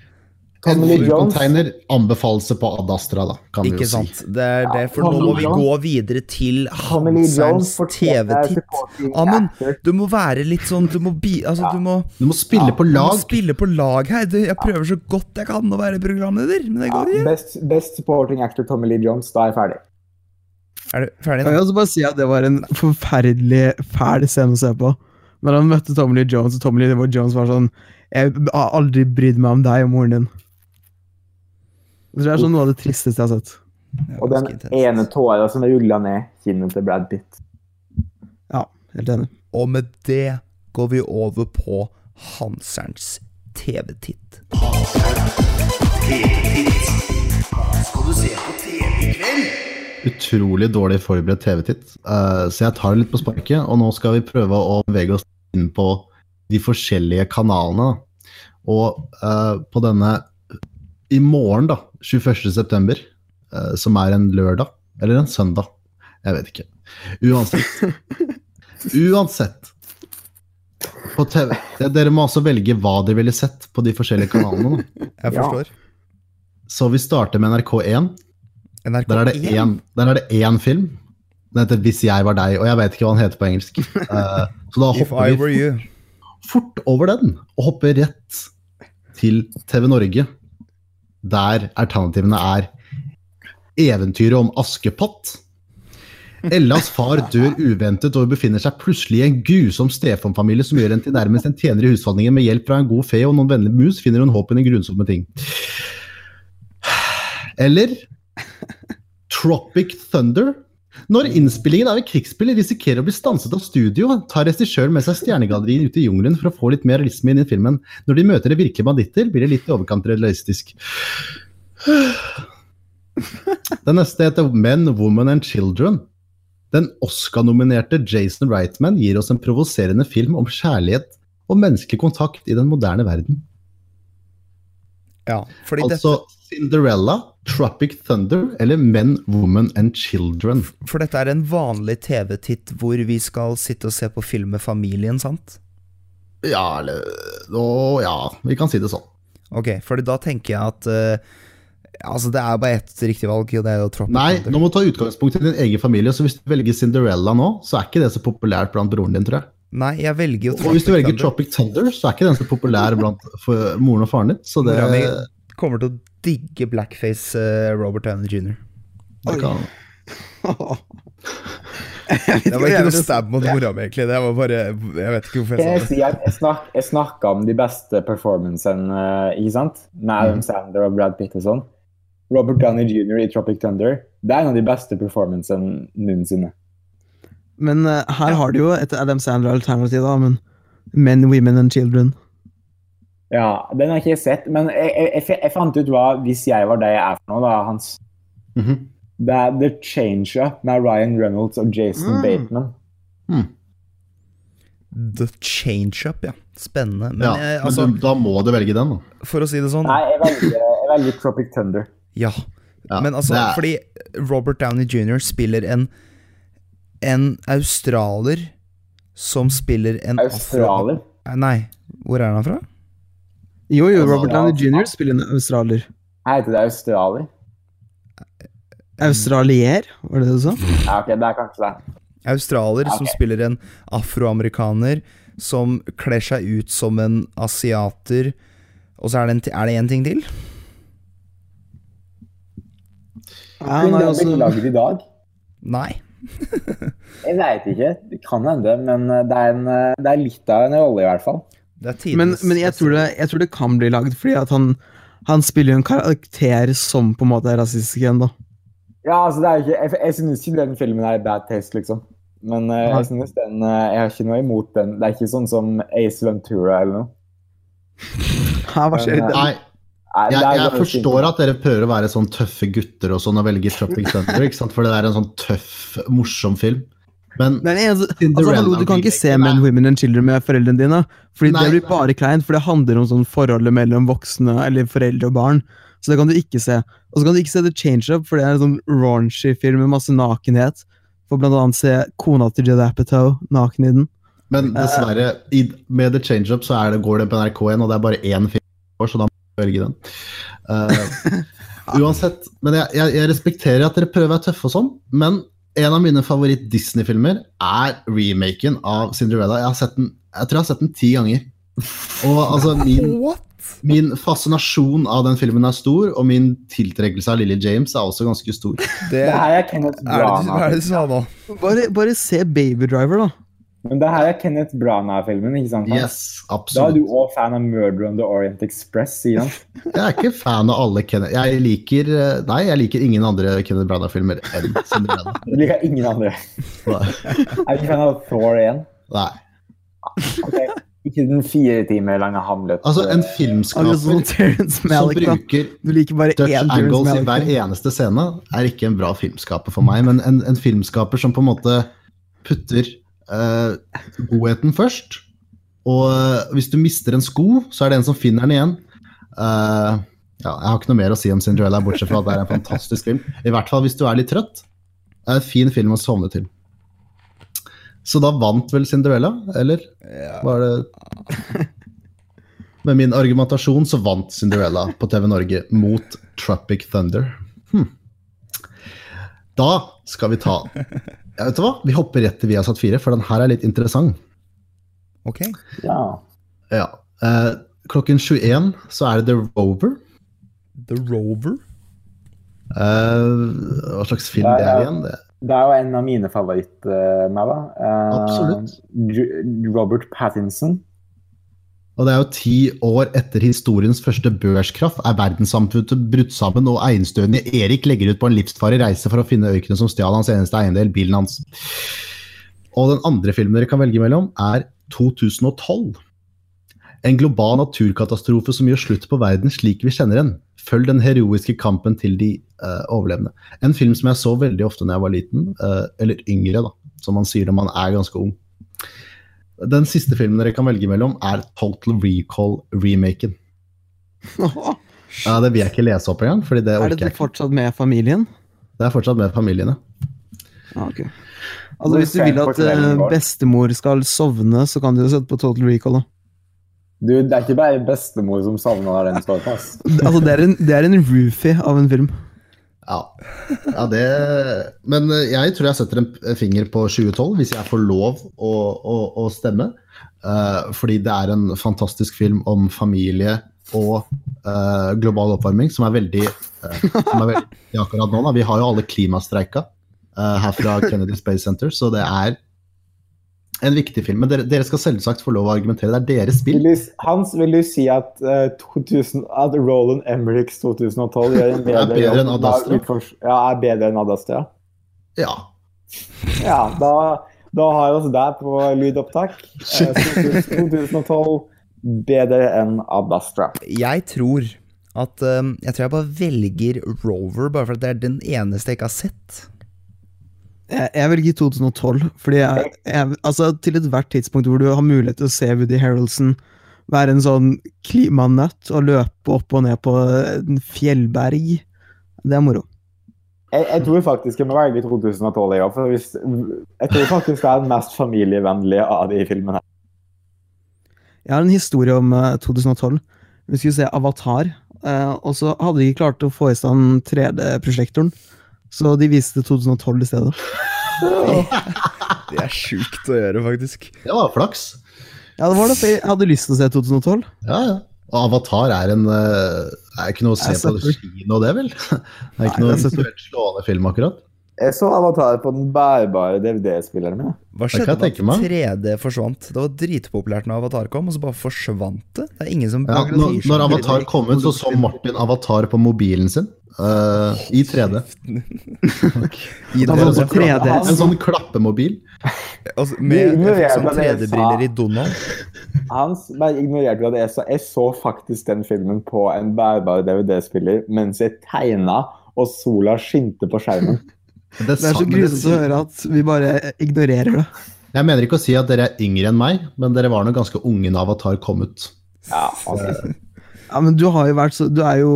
kan Lee Jones. Container anbefales på Ad Astra, da, kan vi Ikke jo si. sant. Det er det, for nå må vi gå videre til Tommy Lee Jones Hanserns fortjener TV-titt. Amund, du må være litt sånn Du må, bi, altså, du må, Du må spille Ja, på du må spille på lag her. Du, jeg prøver så godt jeg kan å være programleder, men det Ja, går ikke. best, best supporting actor Tommy Lee Jones, da er jeg ferdig. Er du ferdig nå? jeg også bare si at det var en forferdelig fæl scene å se på. Når han møtte Tommy Lee Jones, og Tommy Lee Jones var sånn Jeg har aldri brydd meg om deg og moren din. Det er sånn noe av det tristeste jeg har sett. Og den ene tåra som rulla ned kinnet til Brad Pitt. Ja, helt enig. Og med det går vi over på Hanserns TV-titt. Utrolig dårlig forberedt TV-titt, Eh, så jeg tar det litt på sparket. Og nå skal vi prøve å bevege oss inn på de forskjellige kanalene. Og uh, på denne i morgen, da, 21. september, eh, som er en lørdag, eller en søndag, jeg vet ikke. Uansett. Uansett. På TV. Dere må altså velge hva dere ville sett på de forskjellige kanalene. Da. Jeg forstår. Så vi starter med NRK1. NRK Der er det én, der er det én film. Den heter 'Hvis jeg var deg', og jeg vet ikke hva den heter på engelsk. Uh, så da If hopper I vi Were You. Fort over den, og hopper rett til TV Norge, der alternativene er Eventyret om Askepott. Ellas far dør uventet og befinner seg plutselig i en grusom stefarfamilie som gjør henne til nærmest en tjener i husholdningen. Med hjelp fra en god fe og noen vennlige mus finner hun håp i den grunnsomme ting. Eller Tropic Thunder, Når innspillingen av et krigsspill risikerer å bli stanset av studio, tar regissøren med seg stjernegalleriet ut i jungelen for å få litt mer realisme inn i filmen. Når de møter virkelige banditter, blir det litt i overkant realistisk. Den neste heter Men, Woman and Children. Den Oscar-nominerte Jason Reitman gir oss en provoserende film om kjærlighet og menneskelig kontakt i den moderne verden. Ja, fordi Altså Cinderella, Tropic Thunder eller Men, Woman and Children. for dette er en vanlig TV-titt hvor vi skal sitte og se på film med familien, sant? Ja, eller Å, ja, vi kan si det sånn. Ok, for da tenker jeg at uh, Altså, det er bare ett riktig valg, og det er jo Tropic Nei, Thunder. nå må du ta utgangspunkt i din egen familie. Så hvis du velger Cinderella nå, så er ikke det så populært blant broren din, tror jeg. Nei, jeg velger jo Tropic Og hvis du velger Thunder. Tropic Thunder, så er ikke den så populær blant moren og faren din. Så det, kommer til å digge blackface eh, Robert Downey jr. det kan Det var ikke noe stab mot mora mi, egentlig. Det var bare Jeg vet ikke hvorfor jeg sa det. jeg, snak, jeg snakka om de beste performancene, eh, ikke sant? Med Adam Sander og Brad Pitt og sånn. Robert Downey jr. i Tropic Thunder. Det er en av de beste performancene noensinne. Men uh, her har du jo et Adam Sandler-alternativ, da. Men Men, Women and Children. Ja, Den har ikke jeg sett, men jeg, jeg, jeg, jeg fant ut hva hvis jeg var det jeg er for noe, da, Hans. Mhm. Det er The Change Up med Ryan Reynolds og Jason Mm. Bateman. The Change-Up, ja. Spennende. Men Ja, jeg, men altså, du, da må du velge den, da. for å si det sånn Nei, jeg velger, jeg velger Tropic Thunder. Ja. Ja, Men altså, er- fordi Robert Downey jr. spiller en En australier som spiller en Australier. Afro... Nei, hvor er han fra? Jo, jo, Altså, Robert. Downey jr. spiller en australier. Heter det Australier? Australier, var det det du sa? Ja, ok, det er kanskje det. Australier som spiller en afroamerikaner som kler seg ut som en asiater. Og så er det en, er det en ting til? Ja, han er også laget i dag? Nei. Jeg veit ikke. Det kan hende, men eh, det er, en, eh, det er litt av en rolle, i hvert fall. Det er men, men jeg, tror det, jeg tror det kan bli lagd, fordi at han, han spiller jo en karakter som på en måte er rasistisk igjen, da. Ja, altså, det er jo ikke, jeg, jeg synes ikke den filmen er bad taste, liksom. Men uh, jeg synes den uh, Jeg har ikke noe imot den. Det er ikke sånn som Ace Ventura eller noe. Ja, hva skjer Men, uh, Nei, Nei, jeg, jeg forstår at dere prøver å være sånn tøffe gutter og sånn og velge Tropic Thunder, ikke sant? for det er en sånn tøff, morsom film. Men den eneste, altså, hallo, du kan ikke se Men, Women and Children med foreldrene dine. Fordi Nei. det blir bare kleint, for det handler om sånn forholdet mellom voksne eller foreldre og barn. Så det kan du ikke se. Og så kan du ikke se The Change Up, for det er en sånn raunchy film med masse nakenhet. For blant annet se kona til Jed Apatow naken i den. Men dessverre, i, med The Change Up så det, går det på NRK1, og det er bare én film år, så da må du velge den. Uh, uansett, men jeg, jeg, jeg respekterer at dere prøver å være tøffe og sånn, men en av mine favoritt-Disney-filmer er remaken av Cinderella. Jeg, har sett den, jeg tror jeg har sett den ti ganger. Og altså, min, min fascinasjon av den filmen er stor, og min tiltrekkelse av Lily James er også ganske stor. Det, Det her er Kenneth Branagh. Bare, bare se Baby Driver, da. Men det her er Kenneth Branagh-filmen, ikke sant? Hans? Yes, Da er du absolutt. òg fan av Murder on the Orient Express, sier han. Jeg er ikke fan av alle Kenneth Jeg liker eh, Nei, jeg liker ingen andre Kenneth Branagh-filmer enn Cinderella. Du liker ingen andre. Nei. Er du ikke fan av Thor 1? Nei. Okay. Ikke den fire timer lange Hamlet. Altså, en filmskaper som Terence som bruker Du liker bare Dutch angles i hver eneste scene, er ikke en bra filmskaper for meg. Men en, en filmskaper som på en måte putter eh, godheten først. Og eh, hvis du mister en sko, så er det en som finner den igjen. Uh, ja, jeg har ikke noe mer å si om Cinderella, bortsett fra at det er en fantastisk film. I hvert fall hvis du er litt trøtt. Det er en fin film å sovne til. Så da vant vel Cinderella, eller var det Med min argumentasjon så vant Cinderella på TV Norge mot Tropic Thunder. Hm. Da skal vi ta ja, Vet du hva? Vi hopper rett til Viasat 4, for den her er litt interessant. Ok. Ja. Ja. Eh, klokken 21 så er det The Rover. The Rover? Eh, hva slags film er det er igjen? Det. Det er jo en av mine favoritter med, da. Eh, Absolutt. Robert Pattinson. Og det er jo ti år etter historiens første børskraft er verdenssamfunnet brutt sammen, og eienstødige Erik legger ut på en livsfarlig reise for å finne øykene som stjal hans eneste eiendel, bilen hans. Og den andre filmen dere kan velge mellom, er 2012. En global naturkatastrofe som gjør slutt på verden slik vi kjenner den. Følg den heroiske kampen til de uh, overlevende. En film som jeg så veldig ofte da jeg var liten, uh, eller yngre, da, som man sier når man er ganske ung. Den siste filmen dere kan velge mellom, er Total Recall-remaken. Ja, Det vil jeg ikke lese opp engang, fordi det er orker jeg ikke. fortsatt med familien? Det er fortsatt med familiene. Ja, Okay. Altså, hvis du vil at eh, bestemor skal sovne, så kan du jo sette på Total Recall. da. Du, det er ikke bare bestemor som savner den Altså, det er en, det er en roofie av en film. Ja. ja, det Men eh, jeg tror jeg setter en finger på 2012, hvis jeg får lov å, å, å stemme. Uh, fordi det er en fantastisk film om familie og uh, global oppvarming, som er veldig uh, som er veldig akkurat nå. Da. Vi har jo alle klimastreika her fra Kennedy Space Center, så det er en viktig film. Men dere, dere skal selvsagt få lov å argumentere. Det er deres spill. Vil du, Hans, vil du si at, uh, 2000, at Roland Emmerichs 2012 gjør en bedre, Er bedre enn Ad Astra? med å utfors- Ja, er bedre enn Adastra? Ja. Ja, da, da har vi oss der på lydopptak. Uh, 2012 bedre enn Ad Astra. Jeg tror at um, Jeg tror jeg bare velger Rover, bare fordi det er den eneste jeg ikke har sett. Jeg, jeg velger 2012, fordi jeg, jeg, altså, til ethvert tidspunkt hvor du har mulighet til å se Woody Harroldson være en sånn klimanøtt og løpe opp og ned på en fjellberg, det er moro. Jeg, jeg tror faktisk jeg må velge 2012, jeg òg. For hvis, jeg tror faktisk det er den mest familievennlige av de filmene. Jeg har en historie om eh, 2012. Vi skulle se Avatar, eh, og så hadde de ikke klart å få i stand 3D-prosjektoren. Så de viste 2012 i stedet. Det er sjukt å gjøre, faktisk. Det var flaks. Ja, det var det, jeg hadde lyst til å se 2012. Ja, ja. Og Avatar er en eh, er ikke noe å se på kino, det, vel? Det er Nei, ikke noe jeg setter- slående film, akkurat. Jeg så Avatar på den bærbare DVD-spilleren min. Hva skjedde meg. 3D forsvant? Det var dritpopulært når Avatar kom, og så bare forsvant det. Det er ingen som Ja, når, når. Avatar kom ut, så så Martin Avatar på mobilen sin. Eh, I 3D. I Da det, var altså, 3D. En sånn klappemobil. altså, med sånn jeg hva jeg 3D-briller i Donald. Hans bare ignorerte at jeg så, jeg så faktisk den filmen på en bærbar DVD-spiller mens jeg tegna og sola skinte på skjermen. Det, Det er så grusomt å høre at vi bare ignorerer det. Jeg mener ikke å si at dere er yngre enn meg, men dere var nå ganske unge da Avatar kom ut. Ja, altså. Ja, men du har jo vært så Du er jo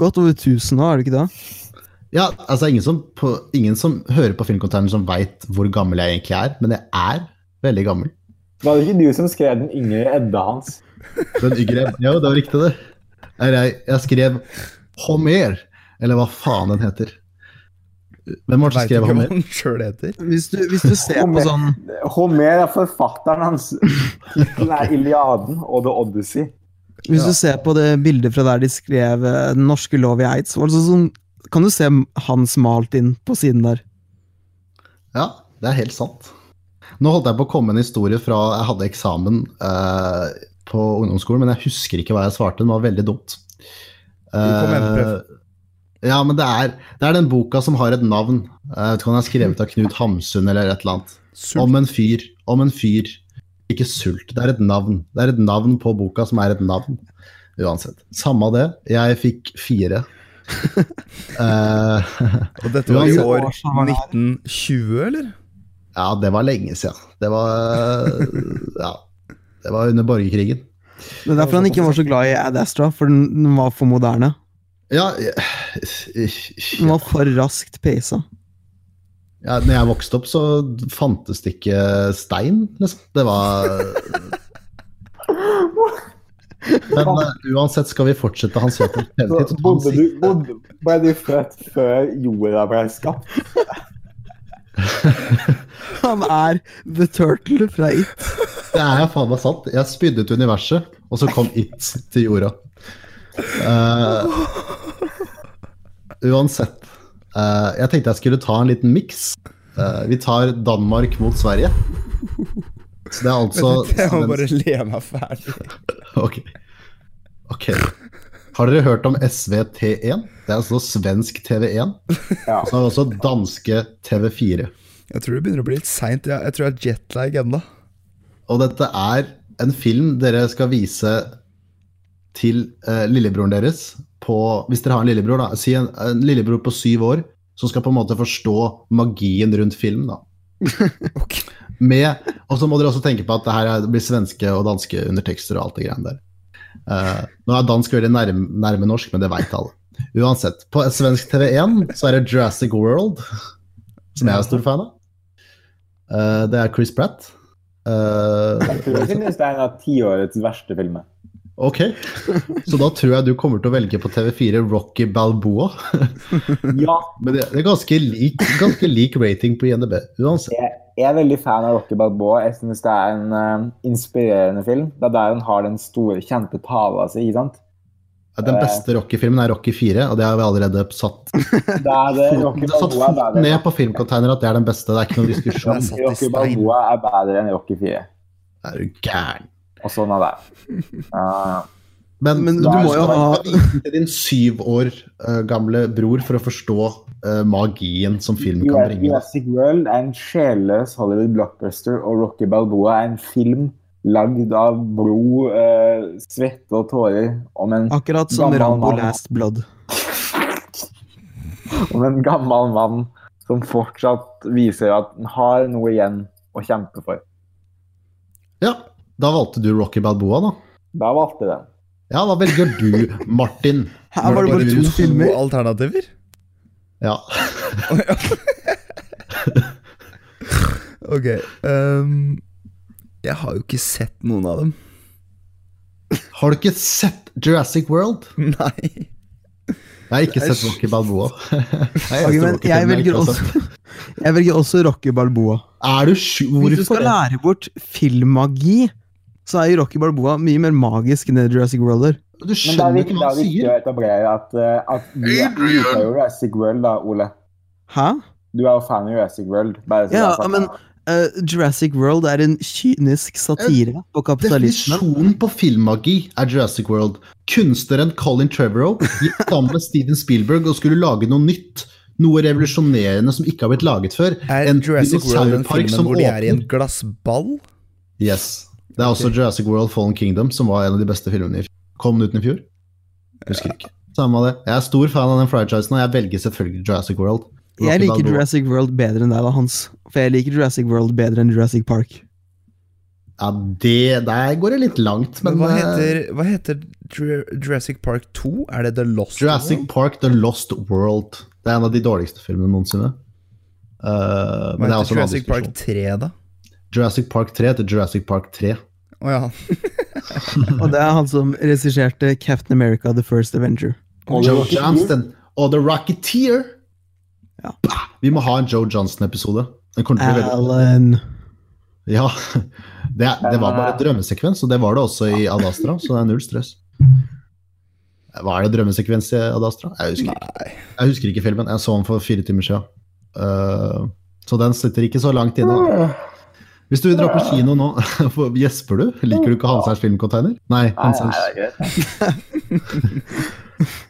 godt over 1000 nå, er du ikke det? Ja, altså ingen som, på, ingen som hører på Filmcontainer som veit hvor gammel jeg egentlig er, men jeg er veldig gammel. Var det ikke du som skrev den yngre Edda hans? Den yngre, ja, det var riktig, det. Jeg, jeg skrev Homer, eller hva faen den heter. Hvem var det som skrev Homer? han selv heter. Hvis du, hvis du ser på sånn Homer er forfatteren hans. Tittelen er 'Iliaden' og 'The Odyssey'. Hvis du ser på det bildet fra der de skrev eh, Den norske lov i Eids, så sånn, kan du se Hans malt inn på siden der. Ja, det er helt sant. Nå holdt jeg på å komme en historie fra jeg hadde eksamen eh, på ungdomsskolen, men jeg husker ikke hva jeg svarte. Det var veldig dumt. Eh, ja, men det er, det er den boka som har et navn. Jeg vet ikke om den er skrevet av Knut Hamsun eller et eller annet. Sult. Om en fyr. Om en fyr. Ikke sult. Det er et navn. Det er et navn på boka som er et navn. Uansett. Samme det. Jeg fikk fire. uh, Og dette var i år 1920, eller? ja, det var lenge siden. Det var Ja. Det var under borgerkrigen. Det er derfor han ikke var så glad i Ad Astra, for den, var for moderne. Ja, ja, Den var for raskt peisa. Ja når jeg vokste opp, så fantes det ikke stein, liksom. Det var Men uh, uansett skal vi fortsette Hans Så Pedersen. bodde du, bodde, ble du født før jorda ble skapt? Han er The Turtle fra It. Det er faen meg sant. Jeg spydde ut universet, og så kom It til jorda. Uh, uansett. Eh, jeg tenkte jeg skulle ta en liten miks. Uh, vi tar Danmark mot Sverige. Så det er altså Jeg må bare le meg ferdig. Ok. Ok. Har dere hørt om SVT1? Det er altså svensk TV1. Ja. Så har vi også danske TV4. Jeg tror det begynner å bli litt seint. Jeg, jeg tror jeg har jetlag ennå. Og dette er en film dere skal vise til eh, lillebroren deres på Hvis dere har en lillebror, da. Si en, en lillebror på syv år som skal på en måte forstå magien rundt film, da. okay. Med, og så må dere også tenke på at det her er- blir svenske og danske undertekster og alt det greiene der. Eh, nå er dansk veldig nærme, nærme norsk, men det veit alle. Uansett. På svensk TV1 så er det Jurassic World, som jeg er stor fan av. Eh, det er Chris Pratt. Uh, Jeg tror jeg synes det er en av tiårets verste filmer. Ok, så da tror jeg du kommer til å velge på TV4 Rocky Balboa. Ja, Men det det er ganske lik, ganske lik rating på INDB, uansett. jeg, jeg er veldig fan av Rocky Balboa. Jeg synes det er en uh, inspirerende film. Det er der hun har den store, kjente tala si, ikke sant? Den beste Rocky-filmen er Rocky 4, og det har vi allerede satt Det er det, Rocky Balboa, satt Balboa er foten ned på filmcontainer at det er den beste. Det er ikke noen diskusjon. Rocky. Balboa er bedre enn Rocky 4. Er du gæren? Og sånn er det. Uh, Men, Men du må jo ha- din syv år uh, gamle bror for å forstå uh, magien som film kan bringe. Jurassic World er en sjelløs Hollywood blockbuster, og Rocky Balboa er en film lagd av blod, uh, svette og tårer om en, Akkurat som Rambo mann. Last Blood. om en gammel mann som fortsatt viser at han har noe igjen å kjempe for. Ja, da valgte du Rocky Balboa, da. Da valgte jeg den. Ja, da velger du, Martin? Her var det bare to to filmer. alternativer? Ja. Ok. Um, jeg har jo ikke sett noen av dem. Har du ikke sett Jurassic World? Nei. Jeg har ikke sett Rocky Balboa. Men jeg velger også, jeg velger også Rocky Balboa. Er du sju? Hvis du skal lære bort filmmagi, så er jo Rocky Balboa mye mer magisk enn det Jurassic World er. Du Men ikke er han sier. det er viktig å etablere at, eh, at du, er liker Jurassic World, da, Ole. Hæ? Du er jo fan av Jurassic World. Bare så Ja, men uh, Jurassic World er en kynisk satire på kapitalismen. Definisjonen på filmmagi er Jurassic World. Kunstneren Colin Trevorrow gikk sammen med Steven Spielberg og skulle lage noe nytt. Noe revolusjonerende som ikke har blitt laget før. Er En Jurassic World den film filmen hvor de er i en glassball? Yes. Det er også Jurassic World Fallen Kingdom, som var en av de beste filmene i fjor. Kom den ut i fjor? Husker ikke. Samme av det. Jeg er stor fan av den franchisen, og jeg velger selvfølgelig Jurassic World. Rocky Jeg liker Balboa. Jurassic World bedre enn deg, da, Hans. For jeg liker Jurassic World bedre enn Jurassic Park. Ja, det Der går det litt langt, men, Men hva eh, heter, hva heter Jurassic Park 2? Er det The Lost Jurassic World? Park The Lost World. Det er en av de dårligste filmene noensinne. Uh, men det er Hva også heter Jurassic Park 3, da? Jurassic Park 3 heter Jurassic Park 3. Å ja. Og det er han som regisserte Captain America The First Avenger. Og Joe Johnston og The Rocketeer. Ja. Bah! Vi må ha en Joe Johnston-episode. Alan Ja, det, det var bare drømmesekvens, og det var det også i Ad Astra, så det er null stress. Hva er det drømmesekvens i Ad Astra? Jeg husker ikke. Jeg husker ikke filmen. Jeg så den for fire timer siden. Uh, så den sitter ikke så langt inne. Hvis du vil dra på kino nå, gjesper du? Liker du ikke Hansers filmcontainer? Nei, Nei, Hansers. nei, greit.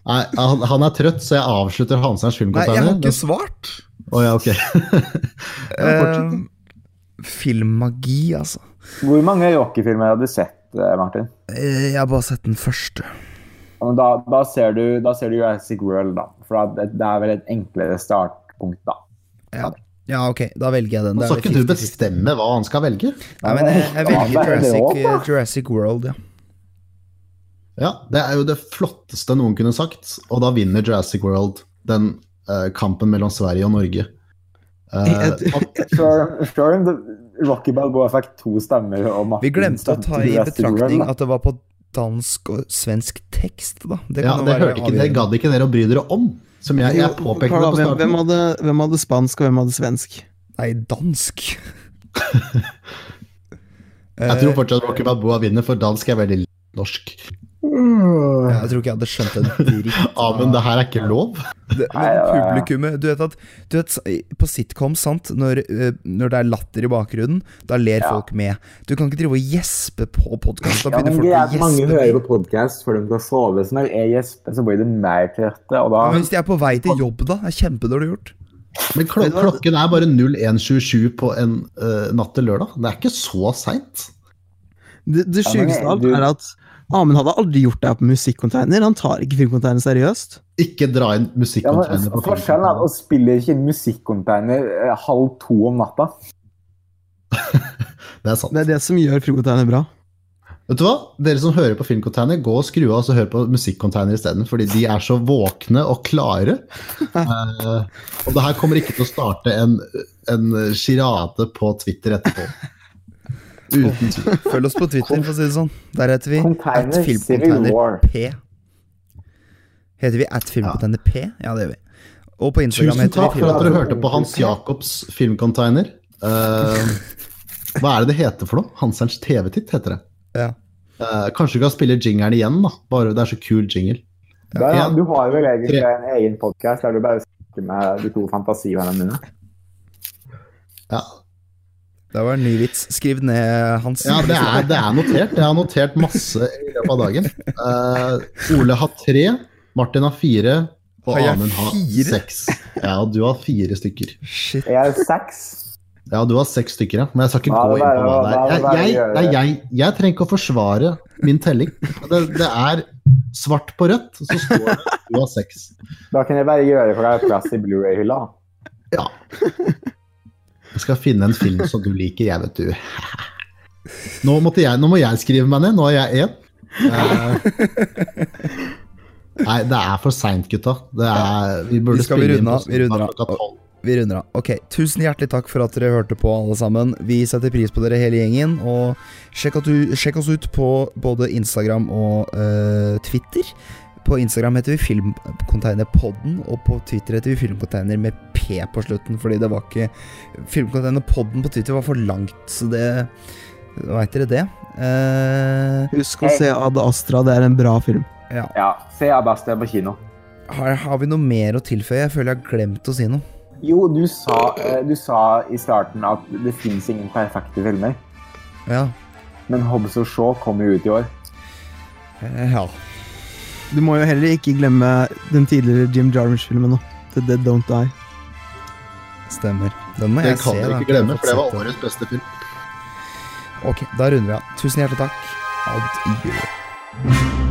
Nei, han, han er trøtt, så jeg avslutter Hansers Nei, jeg har ikke svart. Å ja, ok. Ja, fortsett. Eh, filmmagi, altså. Hvor mange Rocky-filmer har du sett, eh, Martin? Eh, Jeg har bare sett den første. Da, da, ser du, da ser du Jurassic World, da. For det, det er vel et enklere startpunkt, da. Ja, ja ok, da velger jeg den. Nå skal ikke du bestemme hva han skal velge? Nei, men jeg, jeg velger er Jurassic. Jurassic World, ja. Ja, det er jo det flotteste noen kunne sagt, og da vinner Jurassic World den uh, kampen mellom Sverige og Norge. Uh, Rocky Balboa fikk to stemmer. Og Martin Vi glemte å ta i betraktning at det var på dansk og svensk tekst, da. Det ja, det hørte ikke, det gadd ikke dere å bry dere om. Som jeg, jeg påpekte på hvem, hvem, starten. hadde, hvem hadde spansk, og hvem hadde svensk? Nei, dansk. Jeg tror fortsatt Rocky Balboa vinner, for dansk er veldig norsk. Jeg tror ikke jeg hadde skjønt en dritt. Ja, men det her er ikke lov. Det, publikummet Du vet at du vet, På sitcom, sant, når, eh, når det er latter i bakgrunnen, da ler Ja. folk med. Du kan ikke drive og gjespe på podkast. Ja, men folk det er at mange hører på podkast før de skal sove. Så når jeg gjesper, så blir det mer trøtte, og da Ja, men hvis de er på vei til jobb, da? Det er kjempedårlig gjort. Men klok klokken er bare 01.27 på en uh, natt til lørdag. Det er ikke så seint. Det, det Ja, sjukeste av alt du- er at Amund hadde aldri gjort det på musikkonteiner. Han tar ikke filmcontainer seriøst. Ikke dra inn ja, musikkonteiner på Forskjellen er at å spille ikke inn musikkonteiner eh, halv to om natta. Det er sant. Det er det som gjør filmcontainer bra. Vet du hva? Dere som hører på filmcontainer, gå og skru av og så hør på musikkonteiner isteden. Fordi de er så våkne og klare. uh, og det her kommer ikke til å starte en, en sjirade på Twitter etterpå. Uten tvil. Følg oss på Twitter, for å si det sånn. Der heter vi Container at filmcontainer P. Heter vi at filmcontainer P? Ja, det gjør vi. Og på Instagram Tusen takk for at dere hørte på Hans Jacobs filmcontainer. Uh, hva er det det heter for noe? Hanserns TV-titt, heter det. Ja. Uh, kanskje vi kan spille jingeren igjen, da. Bare det er så kul jingle. Der, Ja. Du har vel egentlig en egen podkast der du bare snakker med de to fantasivennene mine. Ja, Det var en ny vits. Skriv ned, Hans. ja det, er, det er notert. Jeg har notert masse i løpet av dagen. Uh, Ole har tre, Martin har fire, og Har Amund har fire? seks. Ja, og du har fire stykker. Shit. Jeg har seks. Ja, du har seks stykker, ja. Men jeg skal ikke Ja, gå inn på hva det er. Jeg, jeg, nei, jeg, jeg trenger ikke å forsvare min telling. Det, det er svart på rødt, så står det du har seks. Da kan jeg bare gjøre for deg plass i Blu-ray-hylla. Ja. Jeg skal finne en film som du liker, jeg, vet du. Nå, jeg, nå må jeg skrive meg ned. Nå er jeg én. Uh, Nei, det er for seint, gutta. Det er, vi burde Vi skal spille vi runde inn vi runder av. Vi runder av. Ok, Tusen hjertelig takk for at dere hørte på, alle sammen. Vi setter pris på dere hele gjengen. Og sjekk, at du, sjekk oss ut på både Instagram og uh, Twitter. På Instagram heter vi Filmcontainerpodden, og på Twitter heter vi Filmcontainer med P på slutten, fordi det var ikke Filmcontainerpodden på Twitter var for langt, så det Veit dere det? Eh, Husk å se Ad Astra, det er en bra film. ja. Ja, se Abastia på kino. Har, har vi noe mer å tilføye? Jeg føler jeg har glemt å si noe. Jo, du sa, eh, du sa i starten at det fins ingen perfekte filmer. Ja. Men Hobbs og Shaw kommer jo ut i år. Eh, ja. Du må jo heller ikke glemme den tidligere Jim Jarmusch-filmen nå. The Dead Don't Die. Stemmer. Den må Det jeg kan se. dere da. ikke glemme, for det var årets beste film. Ok, da runder vi av. Tusen hjertelig takk. Adjø.